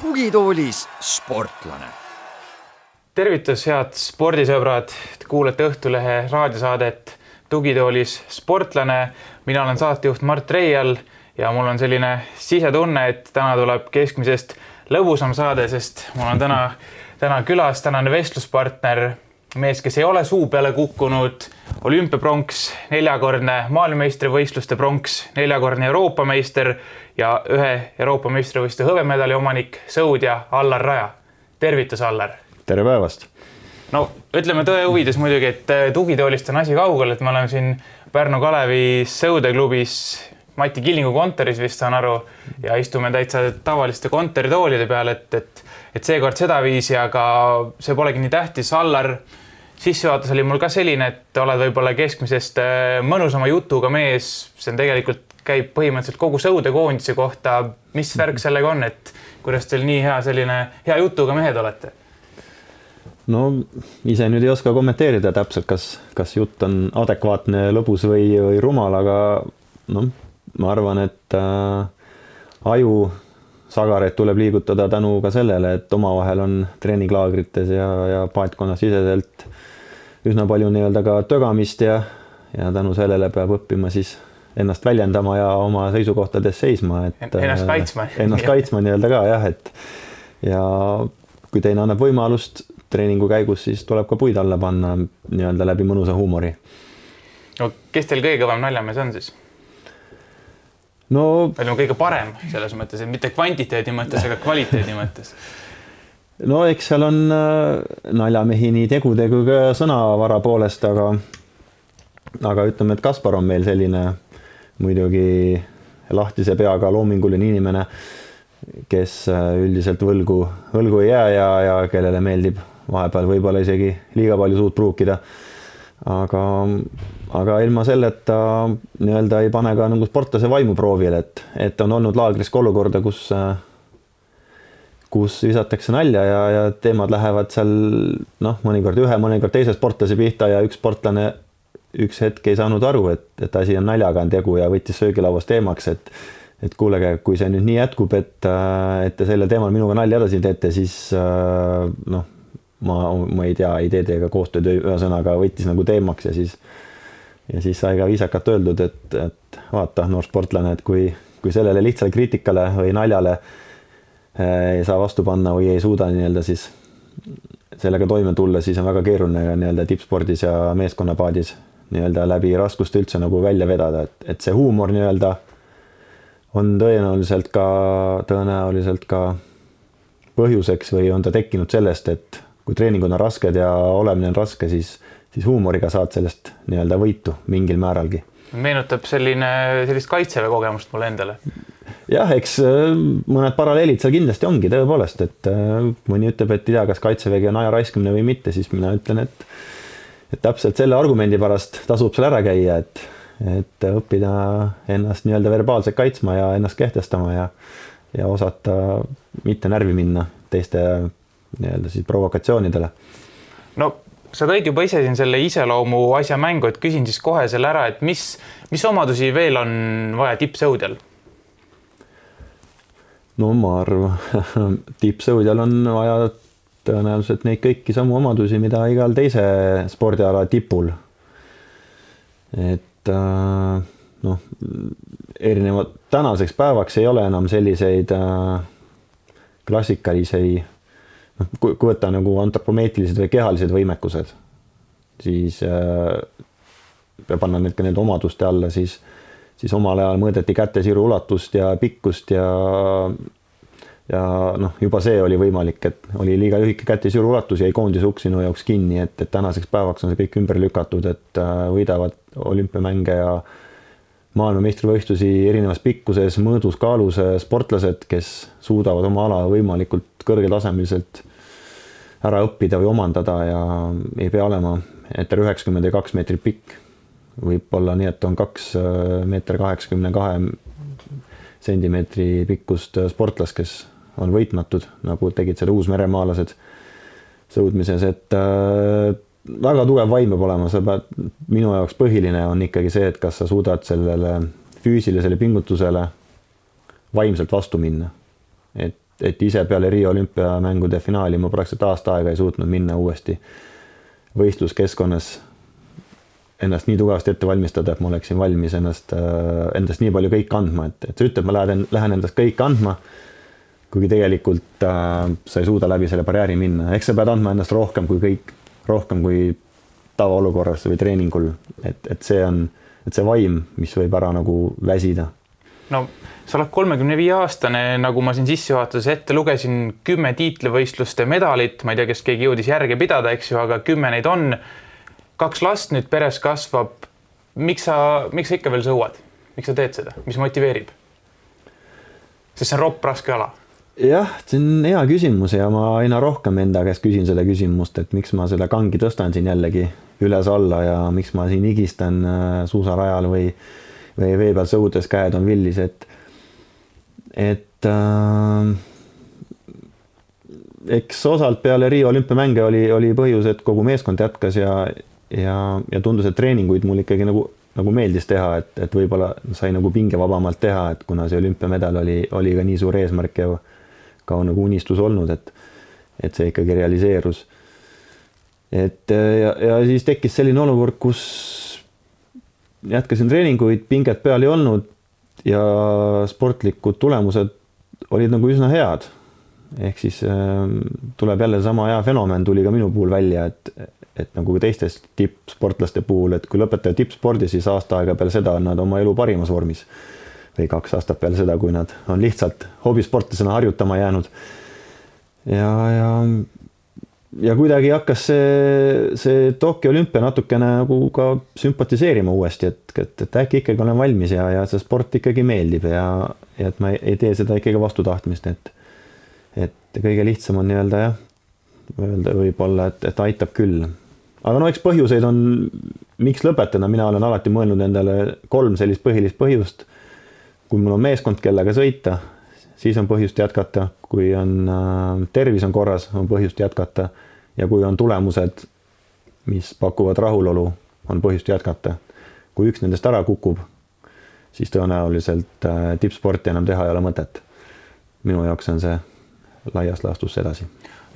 tugitoolis sportlane. tervitus, head spordisõbrad, kuulate Õhtulehe raadiosaadet Tugitoolis sportlane. mina olen saatejuht Mart Reial ja mul on selline sisetunne, et täna tuleb keskmisest lõbusam saade, sest mul on täna, täna külas tänane vestluspartner, mees, kes ei ole suu peale kukkunud, olümpiapronks, neljakordne maailmameistrivõistluste pronks, neljakordne Euroopa meister ja ühe Euroopa meistrivõistluste hõbemedali omanik, sõudja Allar Raja. tervitus, Allar. tere päevast. no ütleme tõe huvides muidugi, et tugitoolist on asi kaugel, et me oleme siin Pärnu Kalevi sõudeklubis Mati Killingu kontoris vist saan aru ja istume täitsa tavaliste kontoritoolide peal, et, et, et seekord sedaviisi, aga see polegi nii tähtis. Allar, sissejuhatus oli mul ka selline, et oled võib-olla keskmisest äh, mõnusama jutuga mees, see on tegelikult, käib põhimõtteliselt kogu sõudekoondise kohta. mis värk sellega on, et kuidas teil nii hea selline hea jutuga mehed olete? no ise nüüd ei oska kommenteerida täpselt, kas, kas jutt on adekvaatne, lõbus või, või rumal, aga noh ma arvan, et äh, aju sagareid tuleb liigutada tänu ka sellele, et omavahel on treeninglaagrites ja, ja paatkonna siseselt üsna palju nii-öelda ka tögamist ja, ja tänu sellele peab õppima siis ennast väljendama ja oma seisukohtades seisma, et ennast äh, kaitsma. Ennast kaitsma nii-öelda ka jah, et ja kui teine annab võimalust treeningu käigus, siis tuleb ka puid alla panna nii-öelda läbi mõnusa huumori. no kes teil kõige kõvem naljamees on siis? No. palju kõige parem selles mõttes, et mitte kvantiteedi mõttes, aga kvaliteedi mõttes? no eks seal on äh, naljamehi nii tegude kui ka sõnavara poolest, aga, aga ütleme, et Kaspar on meil selline muidugi lahtise peaga loominguline inimene, kes äh, üldiselt võlgu, võlgu ei jää ja, ja kellele meeldib vahepeal võib-olla isegi liiga palju suud pruukida aga, aga ilma selleta nii-öelda ei pane ka nagu sportlase vaimu proovile, et, et on olnud laagris ka olukorda, kus, kus visatakse nalja ja, ja teemad lähevad seal noh, mõnikord ühe, mõnikord teise sportlase pihta ja üks sportlane üks hetk ei saanud aru, et, et asi on naljaga on tegu ja võttis söögilauas teemaks, et et kuulge, kui see nüüd nii jätkub, et, et te sellel teemal minuga nalja edasi teete, siis noh ma, ma ei tea, ei tee teiega koostööd, ühesõnaga võttis nagu teemaks ja siis, ja siis sai ka viisakalt öeldud, et, et vaata, noor sportlane, et kui, kui sellele lihtsale kriitikale või naljale eh, ei saa vastu panna või ei suuda nii-öelda siis sellega toime tulla, siis on väga keeruline nii-öelda tippspordis ja meeskonnapaadis nii-öelda läbi raskuste üldse nagu välja vedada, et, et see huumor nii-öelda on tõenäoliselt ka, tõenäoliselt ka põhjuseks või on ta tekkinud sellest, et kui treeningud on rasked ja olemine on raske, siis, siis huumoriga saad sellest nii-öelda võitu mingil määralgi. meenutab selline, sellist kaitseväe kogemust mulle endale. jah, eks äh, mõned paralleelid seal kindlasti ongi tõepoolest, et äh, mõni ütleb, et ei tea, kas kaitsevägi on aja raiskamine või mitte, siis mina ütlen, et et täpselt selle argumendi pärast tasub seal ära käia, et, et õppida ennast nii-öelda verbaalselt kaitsma ja ennast kehtestama ja ja osata mitte närvi minna teiste nii-öelda siis provokatsioonidele. no sa tõid juba ise siin selle iseloomu asja mängu, et küsin siis kohe selle ära, et mis, mis omadusi veel on vaja tippsõudjal? no ma arvan, tippsõudjal on vaja tõenäoliselt neid kõiki samu omadusi, mida igal teise spordiala tipul. et äh, noh, erinevad, tänaseks päevaks ei ole enam selliseid äh, klassikalisi kui, kui võtta nagu antropomeetrilised või kehalised võimekused, siis äh, peab panna need ka nende omaduste alla, siis, siis omal ajal mõõdeti kätesiru ulatust ja pikkust ja ja noh, juba see oli võimalik, et oli liiga lühike kätesiru ulatus, jäi koondise uks sinu jaoks kinni, et, et tänaseks päevaks on see kõik ümber lükatud, et äh, võidavad olümpiamänge ja maailmameistrivõistlusi erinevas pikkuses, mõõdus, kaalus sportlased, kes suudavad oma ala võimalikult kõrgetasemeliselt ära õppida või omandada ja ei pea olema meeter üheksakümmend ja kaks meetrit pikk. võib olla nii, et on kaks äh, meeter kaheksakümne kahe sentimeetri pikkust äh, sportlast, kes on võitmatud, nagu tegid seda uusmeremaalased. sõudmises, et äh, väga tugev vaim peab olema, sa pead, minu jaoks põhiline on ikkagi see, et kas sa suudad sellele füüsilisele pingutusele vaimselt vastu minna. et, et ise peale Riia olümpiamängude finaali ma praktiliselt aasta aega ei suutnud minna uuesti võistluskeskkonnas ennast nii tugevasti ette valmistada, et ma oleksin valmis ennast, äh, endast nii palju kõike andma, et, et sa ütled, ma lähen, lähen endast kõike andma. kuigi tegelikult äh, sa ei suuda läbi selle barjääri minna, eks sa pead andma endast rohkem kui kõik, rohkem kui tavaolukorras või treeningul, et, et see on, et see vaim, mis võib ära nagu väsida. No sa oled kolmekümne viie aastane, nagu ma siin sissejuhatuses ette lugesin, kümme tiitlivõistluste medalit, ma ei tea, kas keegi jõudis järge pidada, eks ju, aga kümme neid on kaks last nüüd peres kasvab. miks sa, miks sa ikka veel sõuad, miks sa teed seda, mis motiveerib? sest see on ropp raske ala. jah, see on hea küsimus ja ma aina rohkem enda käest küsin seda küsimust, et miks ma seda kangi tõstan siin jällegi üles-alla ja miks ma siin higistan äh, suusarajal või, või vee peal sõudes, käed on villis, et, et äh, eks osalt peale Riia olümpiamänge oli, oli põhjus, et kogu meeskond jätkas ja, ja, ja tundus, et treeninguid mul ikkagi nagu, nagu meeldis teha, et, et võib-olla sai nagu pingevabamalt teha, et kuna see olümpiamedal oli, oli ka nii suur eesmärk ja ka nagu unistus olnud, et, et see ikkagi realiseerus. et ja, ja siis tekkis selline olukord, kus jätkasin treeninguid, pinget peal ei olnud ja sportlikud tulemused olid nagu üsna head. ehk siis äh, tuleb jälle sama hea fenomen tuli ka minu puhul välja, et et nagu teistes tippsportlaste puhul, et kui lõpetada tippspordi, siis aasta aega peale seda on nad oma elu parimas vormis. või kaks aastat peale seda, kui nad on lihtsalt hobisportlasena harjutama jäänud. ja, ja, ja kuidagi hakkas see, see Tokyo olümpia natukene nagu ka sümpatiseerima uuesti, et, et, et äkki ikkagi olen valmis ja, ja see sport ikkagi meeldib ja, ja et ma ei, ei tee seda ikkagi vastu tahtmist, et et kõige lihtsam on nii-öelda jah, öelda võib-olla, et, et aitab küll aga no eks põhjuseid on, miks lõpetada, mina olen alati mõelnud endale kolm sellist põhilist põhjust. kui mul on meeskond, kellega sõita, siis on põhjust jätkata, kui on äh, tervis on korras, on põhjust jätkata ja kui on tulemused, mis pakuvad rahulolu, on põhjust jätkata. kui üks nendest ära kukub, siis tõenäoliselt äh, tippsporti enam teha ei ole mõtet. minu jaoks on see laias laastus sedasi.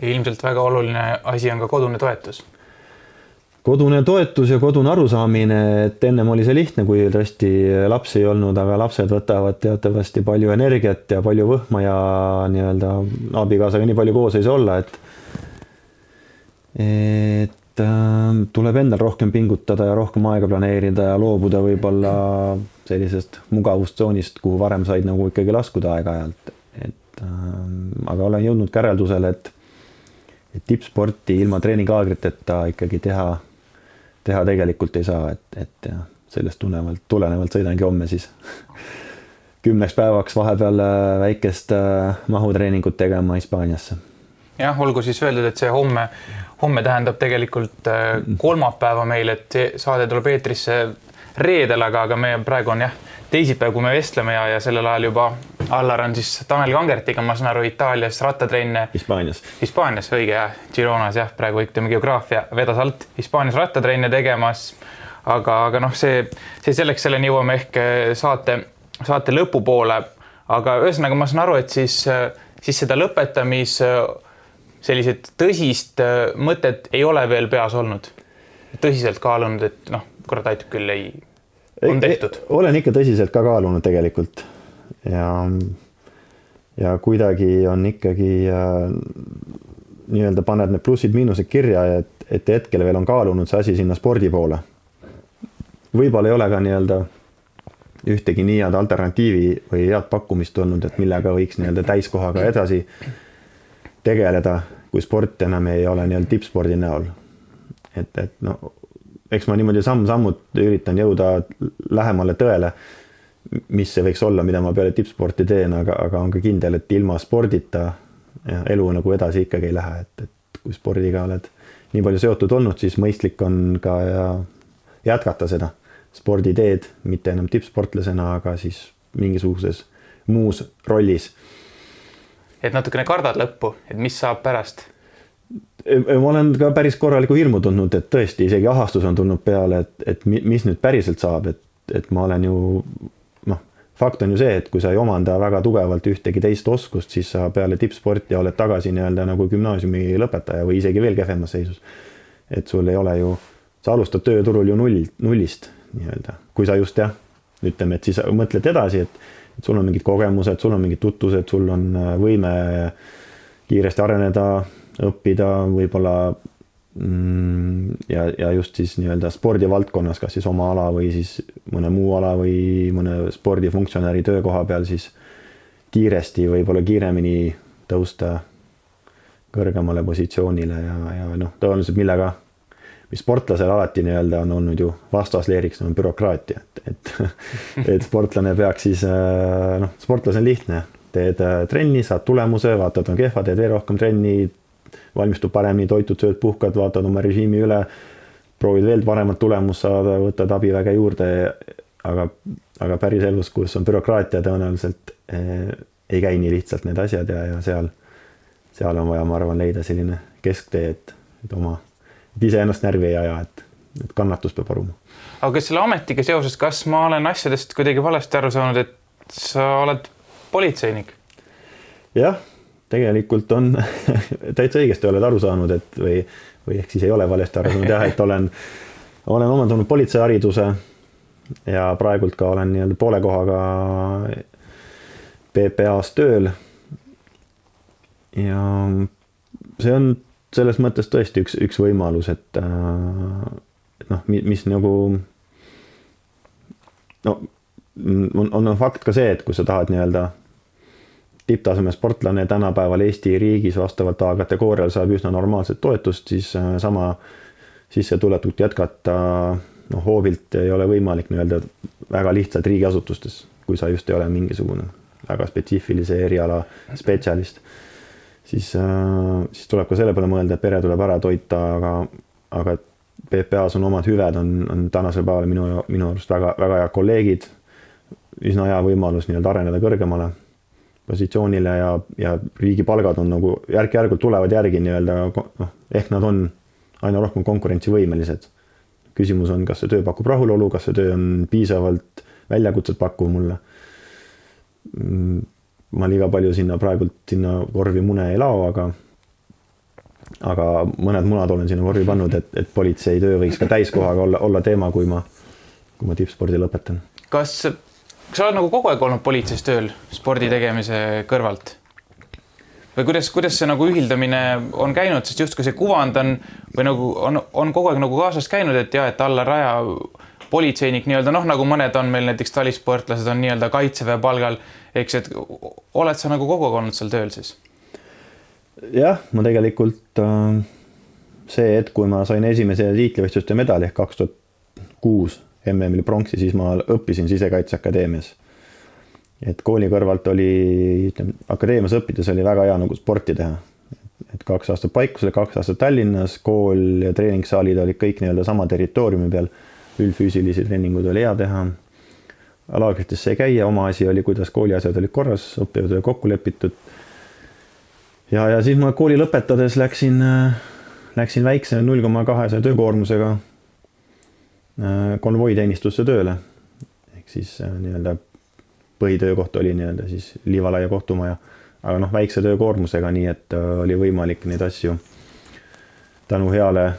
ilmselt väga oluline asi on ka kodune toetus kodune toetus ja kodune arusaamine, et ennem oli see lihtne, kui tõesti lapsi ei olnud, aga lapsed võtavad teatavasti palju energiat ja palju võhma ja nii-öelda abikaasaga nii palju koos ei saa olla, et et äh, tuleb endal rohkem pingutada ja rohkem aega planeerida ja loobuda võib-olla sellisest mugavustsoonist, kuhu varem said nagu ikkagi laskuda aeg-ajalt, et äh, aga olen jõudnud ka järeldusele, et et tippsporti ilma treeningaagriteta ikkagi teha teha tegelikult ei saa, et, et ja sellest tulenevalt, tulenevalt sõidangi homme siis kümneks päevaks vahepeal äh, väikest äh, mahutreeningut tegema Hispaaniasse. jah, olgu siis öeldud, et see homme, homme tähendab tegelikult äh, kolmapäeva meil, et saade tuleb eetrisse reedel, aga, aga me praegu on jah, teisipäev, kui me vestleme ja, ja sellel ajal juba Allar on siis Tanel Kangertiga, ma saan aru, Itaalias rattatrenne. Hispaanias. Hispaanias, õige jah, Gironas jah, praegu ütleme geograafia vedas alt, Hispaanias rattatrenne tegemas. aga, aga noh, see, see selleks, selleni jõuame ehk eh, saate, saate lõpupoole. aga ühesõnaga, ma saan aru, et siis, siis seda lõpetamis sellised tõsist mõtet ei ole veel peas olnud. tõsiselt kaalunud, et noh, kurat aitab küll, ei on tehtud? olen ikka tõsiselt ka kaalunud tegelikult ja, ja kuidagi on ikkagi äh, nii-öelda paned need plussid-miinused kirja, et, et hetkel veel on kaalunud see asi sinna spordi poole. võib-olla ei ole ka nii-öelda ühtegi nii head alternatiivi või head pakkumist olnud, et millega võiks nii-öelda täiskohaga edasi tegeleda, kui sport enam ei ole nii-öelda tippspordi näol. et, et no eks ma niimoodi samm-sammult üritan jõuda lähemale tõele, mis see võiks olla, mida ma peale tippsporti teen, aga, aga on ka kindel, et ilma spordita ja, elu nagu edasi ikkagi ei lähe, et, et kui spordiga oled nii palju seotud olnud, siis mõistlik on ka ja jätkata seda sporditeed, mitte enam tippsportlasena, aga siis mingisuguses muus rollis. et natukene kardad lõppu, et mis saab pärast? ma olen ka päris korralikku hirmu tundnud, et tõesti isegi ahastus on tulnud peale, et, et mis nüüd päriselt saab, et, et ma olen ju fakt on ju see, et kui sa ei omanda väga tugevalt ühtegi teist oskust, siis sa peale tippsporti oled tagasi nii-öelda nagu gümnaasiumi lõpetaja või isegi veel kehvemas seisus. et sul ei ole ju, sa alustad tööturul ju null, nullist nii-öelda, kui sa just jah, ütleme, et siis mõtled edasi, et, et sul on mingid kogemused, sul on mingid tutvused, sul on äh, võime kiiresti areneda, õppida, võib-olla ja, ja just siis nii-öelda spordivaldkonnas, kas siis oma ala või siis mõne muu ala või mõne spordifunktsionääri töökoha peal siis kiiresti, võib-olla kiiremini tõusta kõrgemale positsioonile ja, ja noh, tõenäoliselt millega mis sportlasel alati nii-öelda on olnud ju vastasleeriks on bürokraatia, et, et, et sportlane peaks siis äh, noh, sportlase on lihtne, teed äh, trenni, saad tulemuse, vaatad, on kehva, teed veel rohkem trenni, valmistud paremini, toitud, sööd, puhkad, vaatad oma režiimi üle, proovid veel paremat tulemust saada, võtad abiväge juurde, aga, aga päriselus, kus on bürokraatia, tõenäoliselt eh, ei käi nii lihtsalt need asjad ja, ja seal, seal on vaja, ma arvan, leida selline kesktee, et, et oma et iseennast närvi ei aja, et, et kannatus peab aruma. aga kas selle ametiga seoses, kas ma olen asjadest kuidagi valesti aru saanud, et sa oled politseinik? jah, tegelikult on täitsa õigesti oled aru saanud, et või, või ehk siis ei ole valesti aru saanud jah, et olen, olen omandanud politseihariduse ja praegult ka olen nii-öelda poole kohaga PPA-s tööl. ja see on selles mõttes tõesti üks, üks võimalus, et äh, noh, mis nagu no on, on fakt ka see, et kui sa tahad nii-öelda tipptaseme sportlane tänapäeval Eesti riigis vastavalt A-kategoorial saab üsna normaalset toetust, siis äh, sama sissetulekut jätkata noh, hoovilt ei ole võimalik nii-öelda väga lihtsalt riigiasutustes, kui sa just ei ole mingisugune väga spetsiifilise eriala spetsialist siis, äh, siis tuleb ka selle peale mõelda, et pere tuleb ära toita, aga, aga PPA-s on omad hüved, on, on tänasel päeval minu, minu arust väga, väga head kolleegid. üsna hea võimalus nii-öelda areneda kõrgemale positsioonile ja, ja riigi palgad on nagu järk-järgult tulevad järgi nii-öelda noh, ehk nad on aina rohkem konkurentsivõimelised. küsimus on, kas see töö pakub rahulolu, kas see töö on piisavalt väljakutset pakkuv mulle mm, ma liiga palju sinna praegult sinna korvi mune ei lao, aga aga mõned munad olen sinna korvi pannud, et, et politseitöö võiks ka täiskohaga olla, olla teema, kui ma, kui ma tippspordi lõpetan. kas, kas sa oled nagu kogu aeg olnud politseis tööl spordi tegemise kõrvalt? või kuidas, kuidas see nagu ühildamine on käinud, sest justkui see kuvand on või nagu on, on kogu aeg nagu kaasas käinud, et ja et Allar Raja politseinik nii-öelda noh, nagu mõned on meil näiteks talisportlased on nii-öelda kaitseväe palgal, eks, et oled sa nagu kogu aeg olnud seal tööl siis? jah, ma tegelikult äh, see hetk, kui ma sain esimese tiitlivõistluste medali ehk kaks tuhat kuus MM-il pronksi, siis ma õppisin Sisekaitseakadeemias. et kooli kõrvalt oli, ütleme akadeemias õppides oli väga hea nagu sporti teha. et kaks aastat Paikusel, kaks aastat Tallinnas, kool ja treeningsaalid olid kõik nii-öelda sama territooriumi peal üldfüüsilisi treeninguid oli hea teha. laagrites sai käia, oma asi oli, kuidas kooli asjad olid korras, õppetöö kokku lepitud. ja, ja siis ma kooli lõpetades läksin, läksin väikse null koma kahesaja töökoormusega konvoiteenistusse tööle. ehk siis äh, nii-öelda põhitöökoht oli nii-öelda siis Liivalaia kohtumaja, aga noh, väikse töökoormusega, nii et äh, oli võimalik neid asju tänu heale,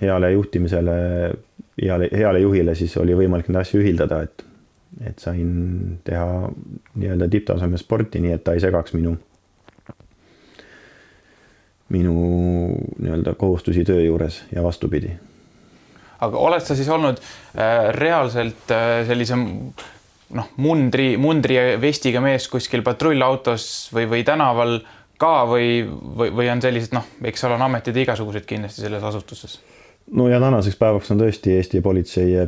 heale juhtimisele heale, heale juhile siis oli võimalik neid asju ühildada, et, et sain teha nii-öelda tipptaseme sporti, nii et ta ei segaks minu, minu nii-öelda kohustusi töö juures ja vastupidi. Aga oled sa siis olnud äh, reaalselt äh, sellise noh, mundri, mundri ja vestiga mees kuskil patrullautos või, või tänaval ka või, või, või on sellised noh, eks seal on ametid igasuguseid kindlasti selles asutuses no ja tänaseks päevaks on tõesti Eesti Politsei ja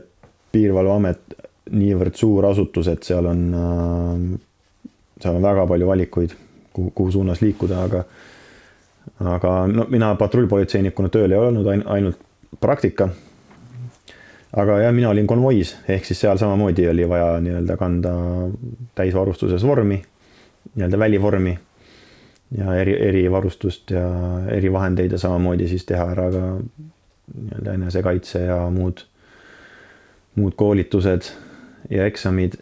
Piirivalveamet niivõrd suur asutus, et seal on, äh, seal on väga palju valikuid, kuhu, kuhu suunas liikuda, aga aga no mina patrullpolitseinikuna tööl ei olnud, ainult praktika. Aga jah, mina olin konvois, ehk siis seal samamoodi oli vaja nii-öelda kanda täisvarustuses vormi, nii-öelda välivormi. ja eri, erivarustust ja erivahendeid ja samamoodi siis teha ära ka nii-öelda enesekaitse ja muud, muud koolitused ja eksamid.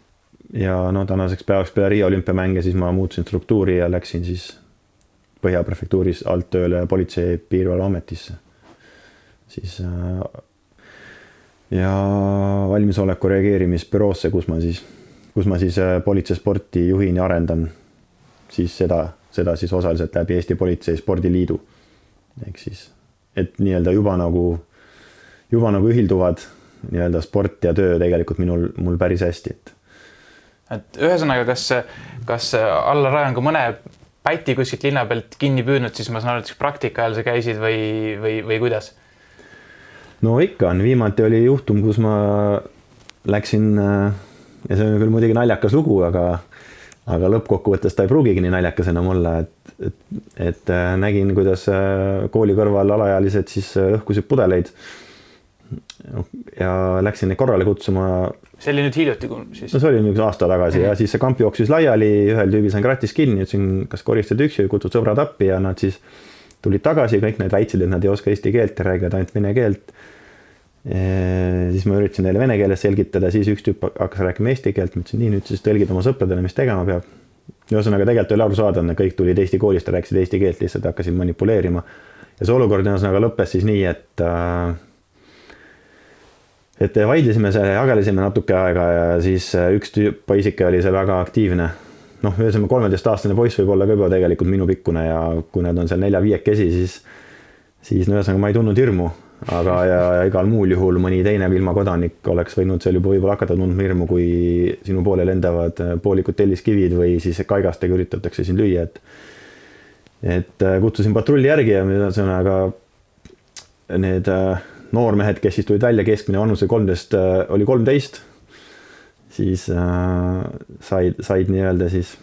ja no tänaseks päevaks peale Riia olümpiamänge siis ma muutsin struktuuri ja läksin siis Põhja prefektuuris alt tööle Politsei- ja Piirivalveametisse. siis äh, ja valmisoleku reageerimisbüroosse, kus ma siis, kus ma siis äh, politseisporti juhin ja arendan siis seda, seda siis osaliselt läbi Eesti Politsei Spordiliidu. ehk siis, et nii-öelda juba nagu, juba nagu ühilduvad nii-öelda sport ja töö tegelikult minul, mul päris hästi, et. et ühesõnaga, kas, kas Allar Raja on ka mõne päti kuskilt linna pealt kinni püüdnud, siis ma saan aru, et praktika ajal sa käisid või, või, või kuidas? No ikka on, viimati oli juhtum, kus ma läksin ja see on küll muidugi naljakas lugu, aga aga lõppkokkuvõttes ta ei pruugigi nii naljakas enam olla, et, et, et äh, nägin, kuidas äh, kooli kõrval alaealised siis äh, lõhkusid pudeleid. ja läksin neid korrale kutsuma. see oli nüüd hiljuti siis? no see oli nüüd aasta tagasi ja siis see kamp jooksis laiali, ühel tüübil sain kratist kinni, ütlesin, kas koristad üksi või kutsud sõbrad appi ja nad siis tulid tagasi, kõik need väitsid, et nad ei oska eesti keelt ja räägivad ainult vene keelt siis ma üritasin neile vene keeles selgitada, siis üks tüüp hakkas rääkima eesti keelt, ma ütlesin nii, nüüd siis tõlgid oma sõpradele, mis tegema peab. ühesõnaga tegelikult oli arusaadav, nad kõik tulid Eesti koolist ja rääkisid eesti keelt, lihtsalt hakkasid manipuleerima. ja see olukord ühesõnaga lõppes siis nii, et äh, et vaidlesime seal ja jagelesime natuke aega ja siis äh, üks tüüp, poisike oli seal väga aktiivne. Noh, ühesõnaga kolmeteistaastane poiss võib olla ka juba tegelikult minupikkune ja kui nad on seal nelja-viiekesi, siis siis no ühesõnaga ma ei tundnud hirmu. Aga, ja, ja igal muul juhul mõni teine ilmakodanik oleks võinud seal juba võib-olla hakata tundma hirmu, kui sinu poole lendavad äh, poolikud telliskivid või siis kaigastega üritatakse sind lüüa, et et äh, kutsusin patrulli järgi ja ühesõnaga need äh, noormehed, kes siis tulid välja, keskmine vanus oli kolmteist, oli kolmteist, siis said, said nii-öelda siis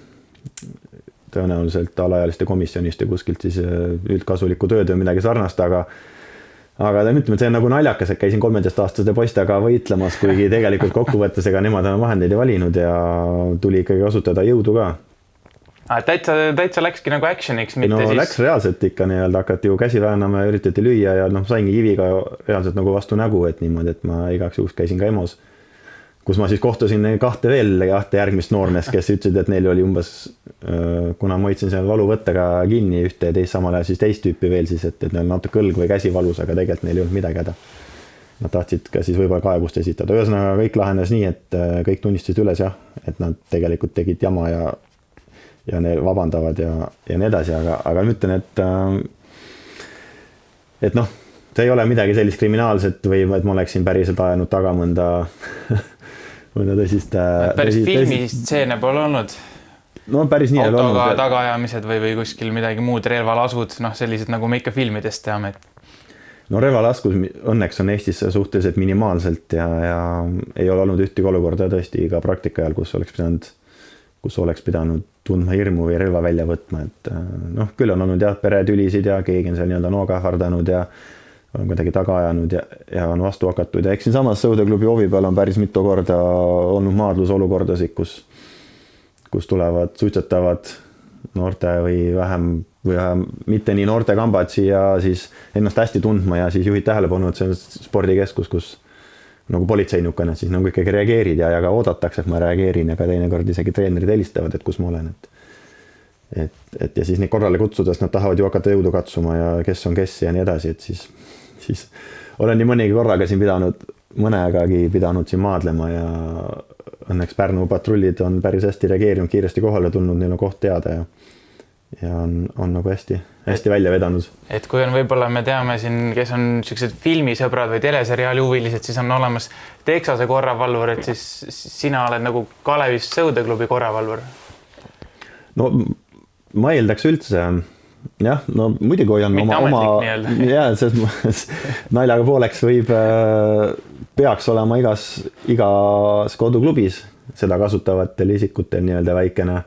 tõenäoliselt alaealiste komisjonist ja kuskilt siis üldkasulikku tööd või midagi sarnast, aga aga ütleme, et see on nagu naljakas, et käisin kolmeteistaastaste poistega võitlemas, kuigi tegelikult kokkuvõttes ega nemad enam vahendeid ei valinud ja tuli ikkagi kasutada jõudu ka. täitsa, täitsa läkski nagu action'iks, mitte no, siis. Läks reaalselt ikka nii-öelda hakati ju käsi väänama ja üritati lüüa ja noh, saingi kiviga reaalselt nagu vastu nägu, et niimoodi, et ma igaks juhuks käisin ka EMO-s kus ma siis kohtasin kahte veel, kahte järgmist noormeest, kes ütlesid, et neil oli umbes, kuna ma hoidsin seal valuvõttega kinni ühte ja teist, samal ajal siis teist tüüpi veel siis, et, et neil natuke õlg või käsi valus, aga tegelikult neil ei olnud midagi häda. Nad tahtsid ka siis võib-olla kaebust esitada, ühesõnaga kõik lahenes nii, et kõik tunnistasid üles jah, et nad tegelikult tegid jama ja ja neil vabandavad ja, ja nii edasi, aga, aga ma ütlen, et et noh, see ei ole midagi sellist kriminaalset või et ma oleksin päriselt ajanud taga mõnda mõnda tõsist. Äh, päris filmistseene pole olnud? no päris nii. autoga tagaajamised või, või kuskil midagi muud, relvalasud, noh, sellised nagu me ikka filmidest teame, et. no relvalaskus õnneks on Eestis suhteliselt minimaalselt ja, ja ei ole olnud ühtegi olukorda tõesti ka praktika ajal, kus oleks pidanud, kus oleks pidanud tundma hirmu või relva välja võtma, et äh, noh, küll on olnud jah, peretülisid ja keegi on seal nii-öelda nooga ähvardanud ja on kuidagi taga ajanud ja, ja on vastu hakatud. Ja eks siinsamas sõudeklubi hoovi peal on päris mitu korda olnud maadlusolukordasid, kus, kus tulevad suitsetavad noorte või vähem või vähem mitte nii noorte kambad siia siis ennast hästi tundma ja siis juhid tähelepanu, et see on spordikeskus, kus nagu politseinikuna siis nagu ikkagi reageerid ja, ja ka oodatakse, et ma reageerin ja ka teinekord isegi treenerid helistavad, et kus ma olen, et et, et ja siis neid korrale kutsudes nad tahavad ju hakata jõudu katsuma ja kes on kes ja nii edasi, et siis siis olen nii mõnigi korraga siin pidanud, mõnegagi pidanud siin maadlema ja õnneks Pärnu patrullid on päris hästi reageerinud, kiiresti kohale tulnud, neil on koht teada ja ja on, on nagu hästi, hästi välja vedanud. et kui on, võib-olla me teame siin, kes on niisugused filmisõbrad või teleseriaali huvilised, siis on olemas Texase korravalvur, et siis sina oled nagu Kalevis sõudeklubi korravalvur. no ma eeldaks üldse jah, no muidugi hoian Mitte oma, oma ja selles mõttes naljaga pooleks võib, äh, peaks olema igas, igas koduklubis seda kasutavatel isikutel nii-öelda väikene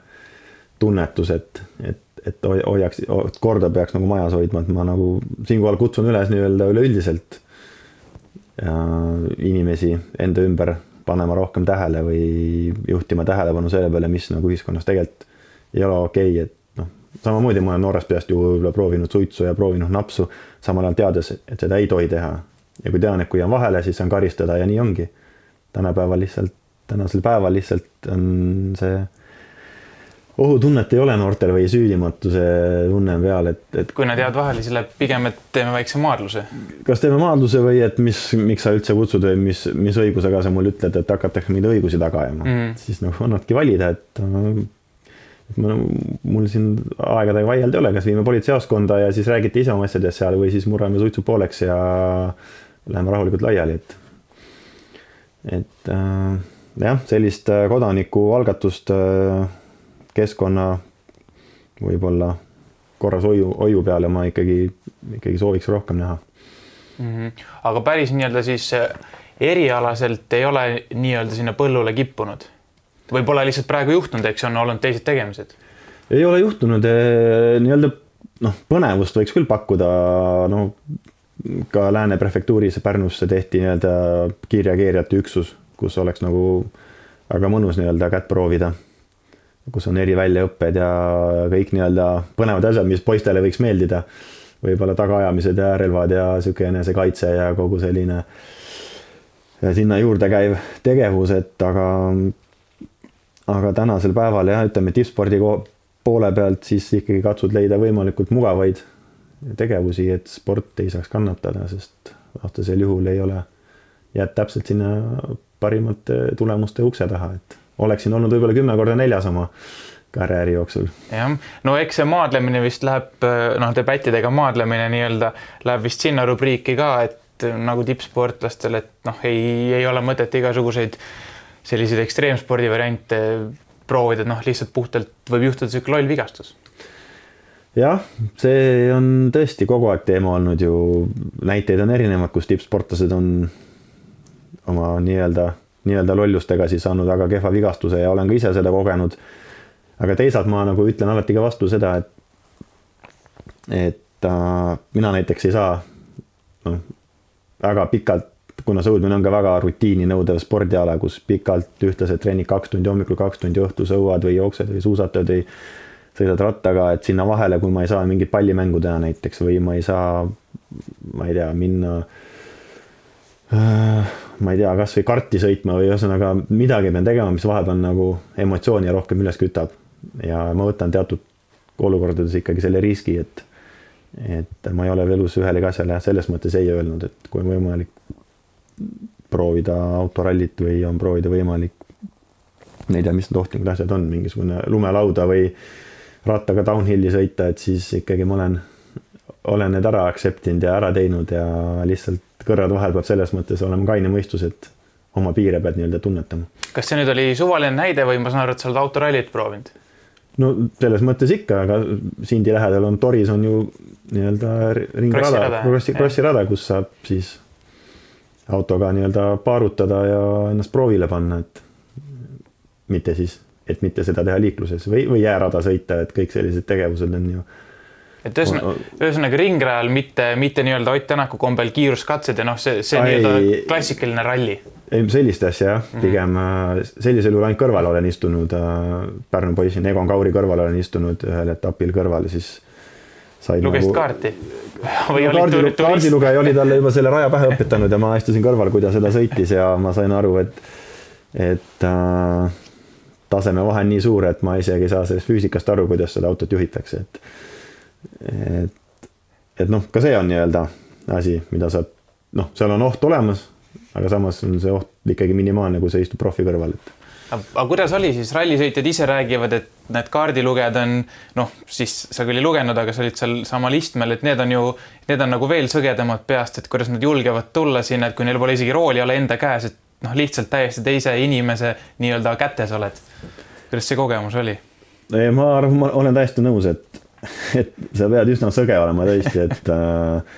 tunnetus, et, et, et hoiaks, korda peaks nagu majas hoidma, et ma nagu siinkohal kutsun üles nii-öelda üleüldiselt inimesi enda ümber panema rohkem tähele või juhtima tähelepanu selle peale, mis nagu ühiskonnas tegelikult ei ole okei okay,, et samamoodi ma olen noorest peast ju võib-olla proovinud suitsu ja proovinud napsu, samal ajal teades, et seda ei tohi teha. ja kui tean, et kui on vahele, siis saan karistada ja nii ongi. tänapäeval lihtsalt, tänasel päeval lihtsalt on see ohutunnet ei ole noortel või süüdimatuse tunne on peal, et, et. kui nad jäävad vahele, siis läheb pigem, et teeme väikse maadluse. kas teeme maadluse või et mis, miks sa üldse kutsud või mis, mis õigusega sa mulle ütled, et hakatakse mingeid õigusi taga ajama mm, -hmm. siis noh, annadki valida, et mul siin aegadega vaielda ei ole, kas viime politseijaoskonda ja siis räägite ise oma asjadest seal või siis murrame suitsu pooleks ja läheme rahulikult laiali, et et äh, jah, sellist kodanikualgatust äh, keskkonna võib-olla korras hoiu, hoiu peale ma ikkagi, ikkagi sooviks rohkem näha mm. -hmm. aga päris nii-öelda siis äh, erialaselt ei ole nii-öelda sinna põllule kippunud või pole lihtsalt praegu juhtunud, eks on olnud teised tegemised? ei ole juhtunud, äh, nii-öelda noh, põnevust võiks küll pakkuda, no ka Lääne prefektuuris Pärnusse tehti nii-öelda kiirreageerijate üksus, kus oleks nagu väga mõnus nii-öelda kätt proovida kus on eriväljaõpped ja kõik nii-öelda põnevad asjad, mis poistele võiks meeldida. võib-olla tagaajamised ja relvad ja sihuke enesekaitse ja kogu selline sinna juurde käiv tegevus, et aga, aga tänasel päeval jah, ütleme tippspordi poole pealt siis ikkagi katsud leida võimalikult mugavaid tegevusi, et sport ei saaks kannatada, sest vastasel juhul ei ole, jääd täpselt sinna parimate tulemuste ukse taha, et oleksin olnud võib-olla kümme korda neljas oma karjääri jooksul. jah, no eks see maadlemine vist läheb noh, debattidega maadlemine nii-öelda läheb vist sinna rubriiki ka, et nagu tippsportlastel, et noh, ei, ei ole mõtet igasuguseid selliseid ekstreemspordi variante proovida, et noh, lihtsalt puhtalt võib juhtuda niisugune loll vigastus. jah, see on tõesti kogu aeg teema olnud ju, näiteid on erinevad, kus tippsportlased on oma nii-öelda nii-öelda lollustega siis saanud väga kehva vigastuse ja olen ka ise seda kogenud. aga teisalt ma nagu ütlen alati ka vastu seda, et, et äh, mina näiteks ei saa noh, väga pikalt, kuna sõudmine on ka väga rutiini nõudev spordiala, kus pikalt ühtlaselt trennid kaks tundi hommikul, kaks tundi õhtul sõuad või jooksed või suusatad või sõidad rattaga, et sinna vahele, kui ma ei saa mingit pallimängu teha näiteks või ma ei saa, ma ei tea, minna äh, ma ei tea, kasvõi karti sõitma või ühesõnaga midagi pean tegema, mis vahepeal nagu emotsiooni rohkem üles kütab. ja ma võtan teatud olukordades ikkagi selle riski, et, et ma ei ole elus ühelegi asjale selles mõttes ei öelnud, et kui on võimalik proovida autorallit või on proovida võimalik, ma ei tea, mis need ohtlikud asjad on, mingisugune lumelauda või rattaga downhill'i sõita, et siis ikkagi ma olen, olen need ära accept inud ja ära teinud ja lihtsalt kõrvad vahel peab selles mõttes olema kaine mõistus, et oma piire pead nii-öelda tunnetama. kas see nüüd oli suvaline näide või ma saan aru, et sa oled autorallit proovinud? no selles mõttes ikka, aga Sindi lähedal on Toris on ju nii-öelda ringrada, krossi, krossirada, kus saab siis autoga nii-öelda paarutada ja ennast proovile panna, et mitte siis, et mitte seda teha liikluses või, või jäärada sõita, et kõik sellised tegevused on ju et ühesõnaga, ühesõnaga ringrajal mitte, mitte nii-öelda Ott Tänaku kombel kiiruskatsed ja noh, see, see nii-öelda klassikaline ralli. ei, sellist asja jah, mhm. pigem mm -hmm. sellisel juhul ainult kõrval olen istunud äh,, Pärnu poisil Egon Kauri kõrval olen istunud ühel etapil kõrval siis lugesid nagu... kaarti? või no, kaardi, kaardilugeja oli talle juba selle raja pähe õpetanud ja ma istusin kõrval, kui ta seda sõitis ja ma sain aru, et, et äh, tasemevahe on nii suur, et ma isegi ei saa sellest füüsikast aru, kuidas seda autot juhitakse, et et, et noh, ka see on nii-öelda asi, mida sa noh, seal on oht olemas, aga samas on see oht ikkagi minimaalne, kui sa istud profi kõrval, et aga kuidas oli siis, rallisõitjad ise räägivad, et need kaardilugejad on noh, siis sa küll ei lugenud, aga sa olid seal samal istmel, et need on ju, need on nagu veel sõgedamad peast, et kuidas nad julgevad tulla sinna, et kui neil pole isegi rooli ole enda käes, et noh, lihtsalt täiesti teise inimese nii-öelda kätes oled. kuidas see kogemus oli? ma arvan, ma olen täiesti nõus, et et sa pead üsna sõge olema tõesti, et äh,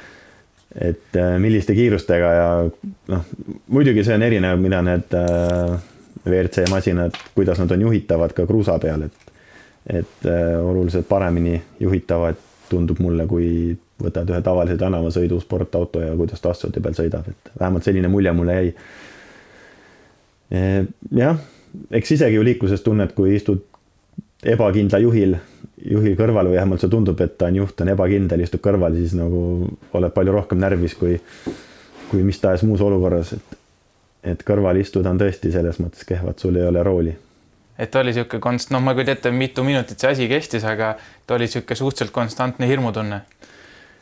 et äh, milliste kiirustega ja noh, muidugi see on erinev, mida need äh, WRC masinad, kuidas nad on juhitavad ka kruusa peal, et et oluliselt paremini juhitavad, tundub mulle, kui võtad ühe tavalise tänavasõidu sportauto ja kuidas ta asfaldi peal sõidab, et vähemalt selline mulje mulle jäi. jah, eks isegi ju liikluses tunned, kui istud ebakindla juhil, juhi kõrval või vähemalt see tundub, et ta on juht, on ebakindel, istub kõrval, siis nagu oled palju rohkem närvis kui, kui mis tahes muus olukorras, et, et kõrval istuda on tõesti selles mõttes kehva, et sul ei ole rooli et oli niisugune konst-, noh, ma ei kujuta ette, mitu minutit see asi kestis, aga ta oli niisugune suhteliselt konstantne hirmutunne.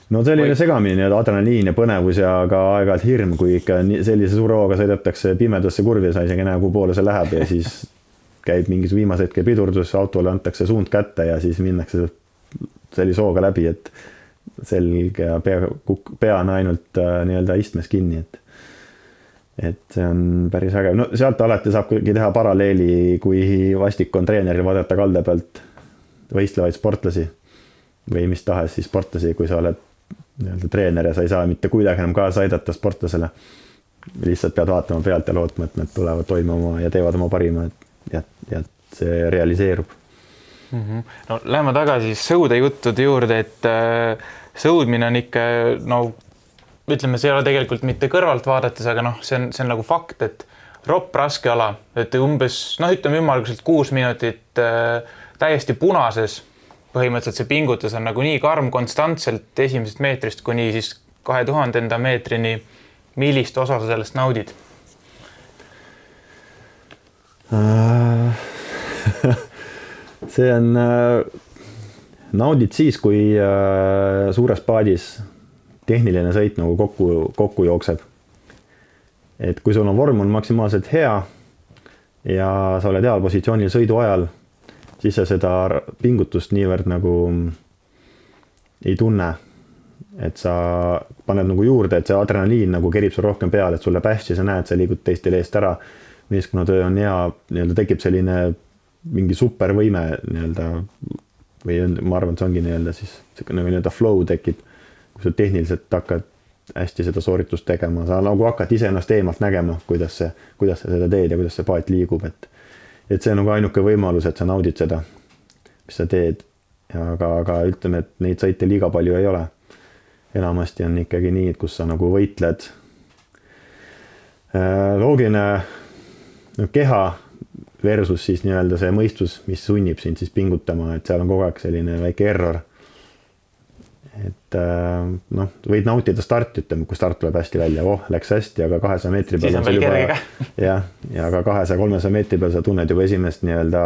no selline või... segamini, adrenaliin ja põnevus ja ka aeg-ajalt hirm, kui ikka sellise suure hooga sõidetakse pimedasse kurvi, sa isegi ei näe, kuhu poole see läheb ja siis käib mingis viimase hetke pidurdus, autole antakse suund kätte ja siis minnakse sellise hooga läbi, et selg ja pea, pea on ainult äh, nii-öelda istmes kinni, et et see on päris äge, no sealt alati saab kuidagi teha paralleeli, kui vastik on treeneril vaadata kalde pealt võistlevaid sportlasi või mis tahes siis sportlasi, kui sa oled nii-öelda treener ja sa ei saa mitte kuidagi enam kaasa aidata sportlasele. lihtsalt pead vaatama pealt ja lootma, et nad tulevad toime oma ja teevad oma parima, ja, ja see realiseerub mm. -hmm. no lähme tagasi sõudejuttude juurde, et äh, sõudmine on ikka no ütleme, see ei ole tegelikult mitte kõrvalt vaadates, aga noh, see on, see on nagu fakt, et ropp raske ala, et umbes noh, ütleme ümmarguselt kuus minutit äh, täiesti punases. põhimõtteliselt see pingutus on nagu nii karm konstantselt esimesest meetrist kuni siis kahe tuhandenda meetrini. millist osa sa sellest naudid äh, see on, äh, naudid siis, kui äh, suures paadis tehniline sõit nagu kokku, kokku jookseb. et kui sul on vorm on maksimaalselt hea ja sa oled heal positsioonil sõidu ajal, siis sa seda pingutust niivõrd nagu ei tunne. et sa paned nagu juurde, et see adrenaliin nagu kerib sul rohkem peale, et sul läheb hästi, sa näed, sa liigud teistele eest ära. meeskonnatöö on hea, nii-öelda tekib selline mingi supervõime nii-öelda või ma arvan, et see ongi nii-öelda siis nagu nii-öelda flow tekib kui sa tehniliselt hakkad hästi seda sooritust tegema, sa nagu hakkad iseennast eemalt nägema, kuidas see, kuidas sa seda teed ja kuidas see paat liigub, et et see on nagu ainuke võimalus, et sa naudid seda, mis sa teed. aga, aga ütleme, et neid sõite liiga palju ei ole. enamasti on ikkagi nii, et kus sa nagu võitled. Äh, loogiline no, keha versus siis nii-öelda see mõistus, mis sunnib sind siis pingutama, et seal on kogu aeg selline väike error et äh, noh, võid nautida starti, ütleme, kui start tuleb hästi välja, oh, läks hästi, aga kahesaja meetri peal. siis on veel kerge. jah, ja ka kahesaja, kolmesaja meetri peal sa tunned juba esimest nii-öelda,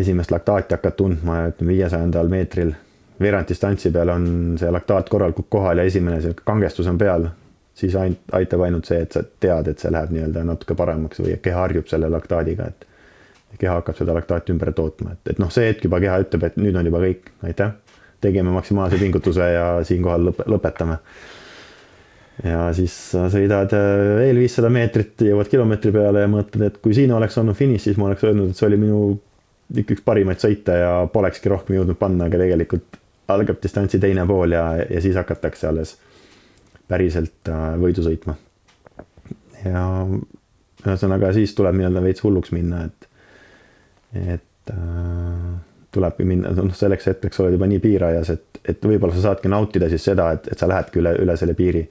esimest laktaati hakkad tundma, ütleme viiesajandal meetril. veerand distantsi peal on see laktaat korralikult kohal ja esimene see kangestus on peal, siis ainult aitab ainult see, et sa tead, et see läheb nii-öelda natuke paremaks või keha harjub selle laktaadiga, et keha hakkab seda laktaati ümber tootma, et, et noh, see hetk juba keha ütleb, et nüüd on juba kõik, aitäh tegime maksimaalse pingutuse ja siinkohal lõp lõpetame. ja siis sõidad äh, veel viissada meetrit, jõuad kilomeetri peale ja mõtled, et kui siin oleks olnud finiš, siis ma oleks öelnud, et see oli minu üks parimaid sõite ja polekski rohkem jõudnud panna, aga tegelikult algab distantsi teine pool ja, ja siis hakatakse alles päriselt äh, võidu sõitma. ja ühesõnaga siis tuleb nii-öelda veits hulluks minna, et, et äh, tulebki minna, noh selleks hetkeks oled juba nii piirajas, et, et võib-olla sa saadki nautida siis seda, et, et sa lähedki üle, üle selle piiri.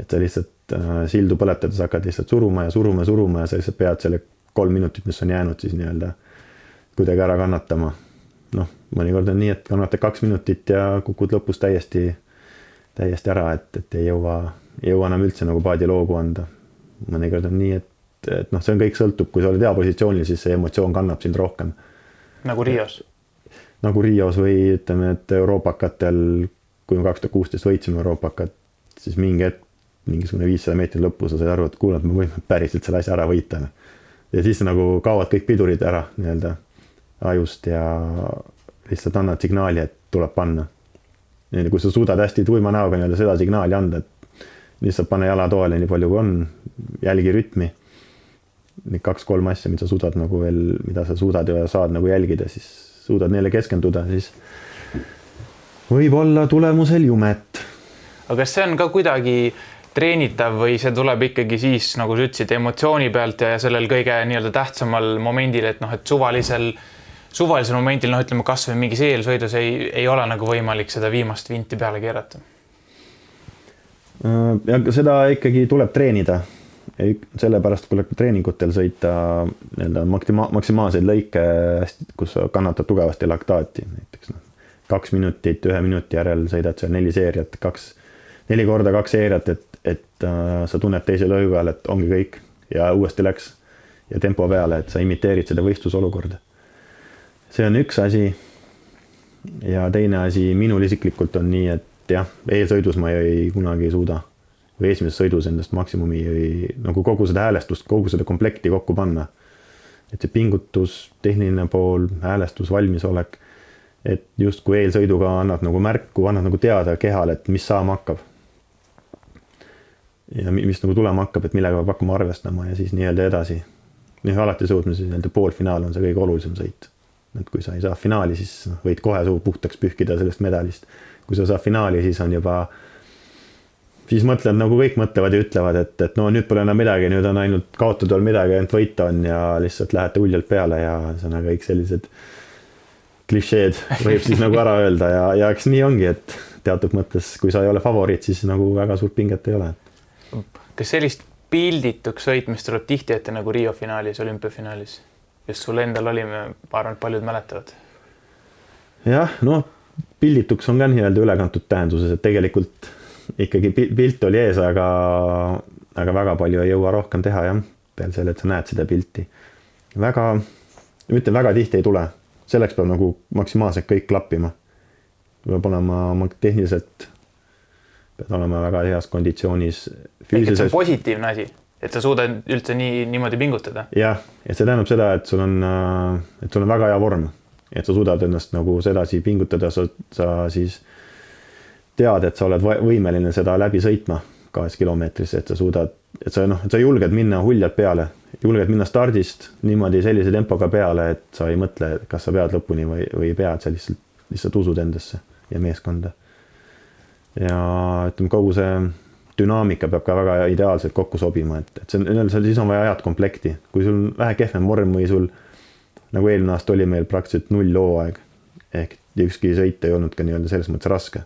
et sa lihtsalt äh, sildu põletades hakkad lihtsalt suruma ja suruma ja suruma ja sa lihtsalt pead selle kolm minutit, mis on jäänud siis nii-öelda kuidagi ära kannatama. noh, mõnikord on nii, et kannatad kaks minutit ja kukud lõpus täiesti, täiesti ära, et, et ei jõua, ei jõua enam üldse nagu paadi loogu anda. mõnikord on nii, et, et noh, see on kõik sõltub, kui sa oled hea positsioonil, siis see emotsioon kannab sind rohkem nagu Rios? Nagu Rios või ütleme, et euroopakatel, kui me kaks tuhat kuusteist võitsime euroopakat, siis mingi hetk, mingisugune viissada meetrit lõppu sa said aru, et kuule, et me võime päriselt selle asja ära võita. ja siis nagu kaovad kõik pidurid ära nii-öelda ajust ja lihtsalt annad signaali, et tuleb panna. kui sa suudad hästi tuima näoga nii-öelda seda signaali anda, et lihtsalt pane jala toale nii palju, kui on, jälgi rütmi need kaks-kolm asja, mida sa suudad nagu veel, mida sa suudad ja saad nagu jälgida, siis suudad neile keskenduda, siis võib olla tulemusel jumet. aga kas see on ka kuidagi treenitav või see tuleb ikkagi siis, nagu sa ütlesid, emotsiooni pealt ja sellel kõige nii-öelda tähtsamal momendil, et noh, et suvalisel, suvalisel momendil, noh, ütleme kasvõi mingis eelsõidus ei, ei ole nagu võimalik seda viimast vinti peale keerata? ja seda ikkagi tuleb treenida sellepärast tuleb treeningutel sõita nii-öelda maksima-, maksimaalseid lõike, kus sa kannatad tugevasti laktaati, näiteks noh, kaks minutit ühe minuti järel sõidad seal neli seeriat, kaks, neli korda kaks seeriat, et, et uh, sa tunned teise lõigu ajal, et ongi kõik ja uuesti läks ja tempo peale, et sa imiteerid seda võistlusolukorda. see on üks asi. ja teine asi minul isiklikult on nii, et jah, eelsõidus ma ei kunagi ei suuda või esimeses sõidus endast maksimumi või nagu kogu seda häälestust, kogu seda komplekti kokku panna. et see pingutus, tehniline pool, häälestus, valmisolek, et justkui eelsõiduga annad nagu märku, annad nagu teada kehale, et mis saama hakkab. ja mis nagu tulema hakkab, et millega peab hakkama arvestama ja siis nii-öelda edasi. noh, alati suutma siis nii-öelda poolfinaal on see kõige olulisem sõit. et kui sa ei saa finaali, siis noh, võid kohe suu puhtaks pühkida sellest medalist. kui sa saad finaali, siis on juba siis mõtled nagu kõik mõtlevad ja ütlevad, et, et no nüüd pole enam midagi, nüüd on ainult kaotada veel midagi, ainult võita on ja lihtsalt lähete uljalt peale ja ühesõnaga kõik sellised klišeed võib siis nagu ära öelda ja, ja eks nii ongi, et teatud mõttes, kui sa ei ole favoriit, siis nagu väga suurt pinget ei ole. kas sellist pildituks sõitmist tuleb tihti ette nagu Riio finaalis, olümpiafinaalis? just sul endal oli, ma arvan, et paljud mäletavad. jah, noh, pildituks on ka nii-öelda ülekantud tähenduses, et tegelikult ikkagi pilt oli ees, aga, aga väga palju ei jõua rohkem teha jah, peale selle, et sa näed seda pilti. väga, ütlen, väga tihti ei tule, selleks peab nagu maksimaalselt kõik klappima. peab olema tehniliselt, pead olema väga heas konditsioonis. ehk et see on positiivne asi, et sa suudad üldse nii, niimoodi pingutada? jah, et see tähendab seda, et sul on, et sul on väga hea vorm, et sa suudad ennast nagu sedasi pingutada, sa, sa siis tead, et sa oled võimeline seda läbi sõitma kahes kilomeetris, et sa suudad, et sa noh, et sa julged minna huljalt peale, julged minna stardist niimoodi sellise tempoga peale, et sa ei mõtle, kas sa pead lõpuni või, või ei pea, et sa lihtsalt, lihtsalt usud endasse ja meeskonda. ja ütleme, kogu see dünaamika peab ka väga ideaalselt kokku sobima, et, et see on, siis on vaja head komplekti, kui sul vähe kehvem vorm või sul nagu eelmine aasta oli meil praktiliselt null hooaeg ehk ükski sõit ei olnud ka nii-öelda selles mõttes raske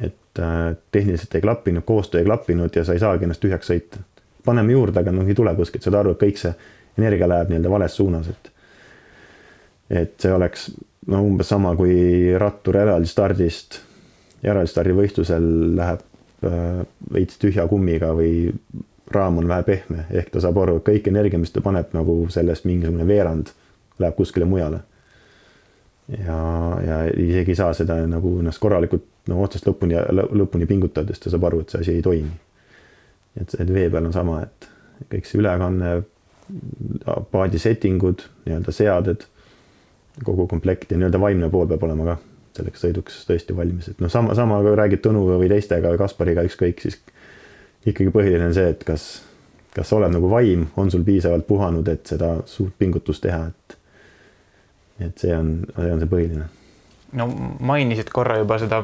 et äh, tehniliselt ei klappinud, koostöö ei klappinud ja sa ei saagi ennast tühjaks sõita. paneme juurde, aga noh, ei tule kuskilt, saad aru, et kõik see energia läheb nii-öelda vales suunas, et et see oleks no umbes sama, kui rattur eraldi stardist, eraldi stardivõistlusel läheb äh, veits tühja kummiga või raam on vähe pehme, ehk ta saab aru, et kõik energia, mis ta paneb nagu sellest mingisugune veerand läheb kuskile mujale ja, ja isegi ei saa seda nagu ennast korralikult no otsast lõpuni, lõpuni pingutades ta saab aru, et see asi ei toimi. et, et vee peal on sama, et kõik see ülekanne, paadi setting ud, nii-öelda seaded, kogu komplekt ja nii-öelda vaimne pool peab olema ka selleks sõiduks tõesti valmis, et noh, sama, sama räägid Tõnuga või teistega, Kaspariga, ükskõik, siis ikkagi põhiline on see, et kas, kas sa oled nagu vaim, on sul piisavalt puhanud, et seda suurt pingutust teha, et et see on, see on see põhiline. no mainisid korra juba seda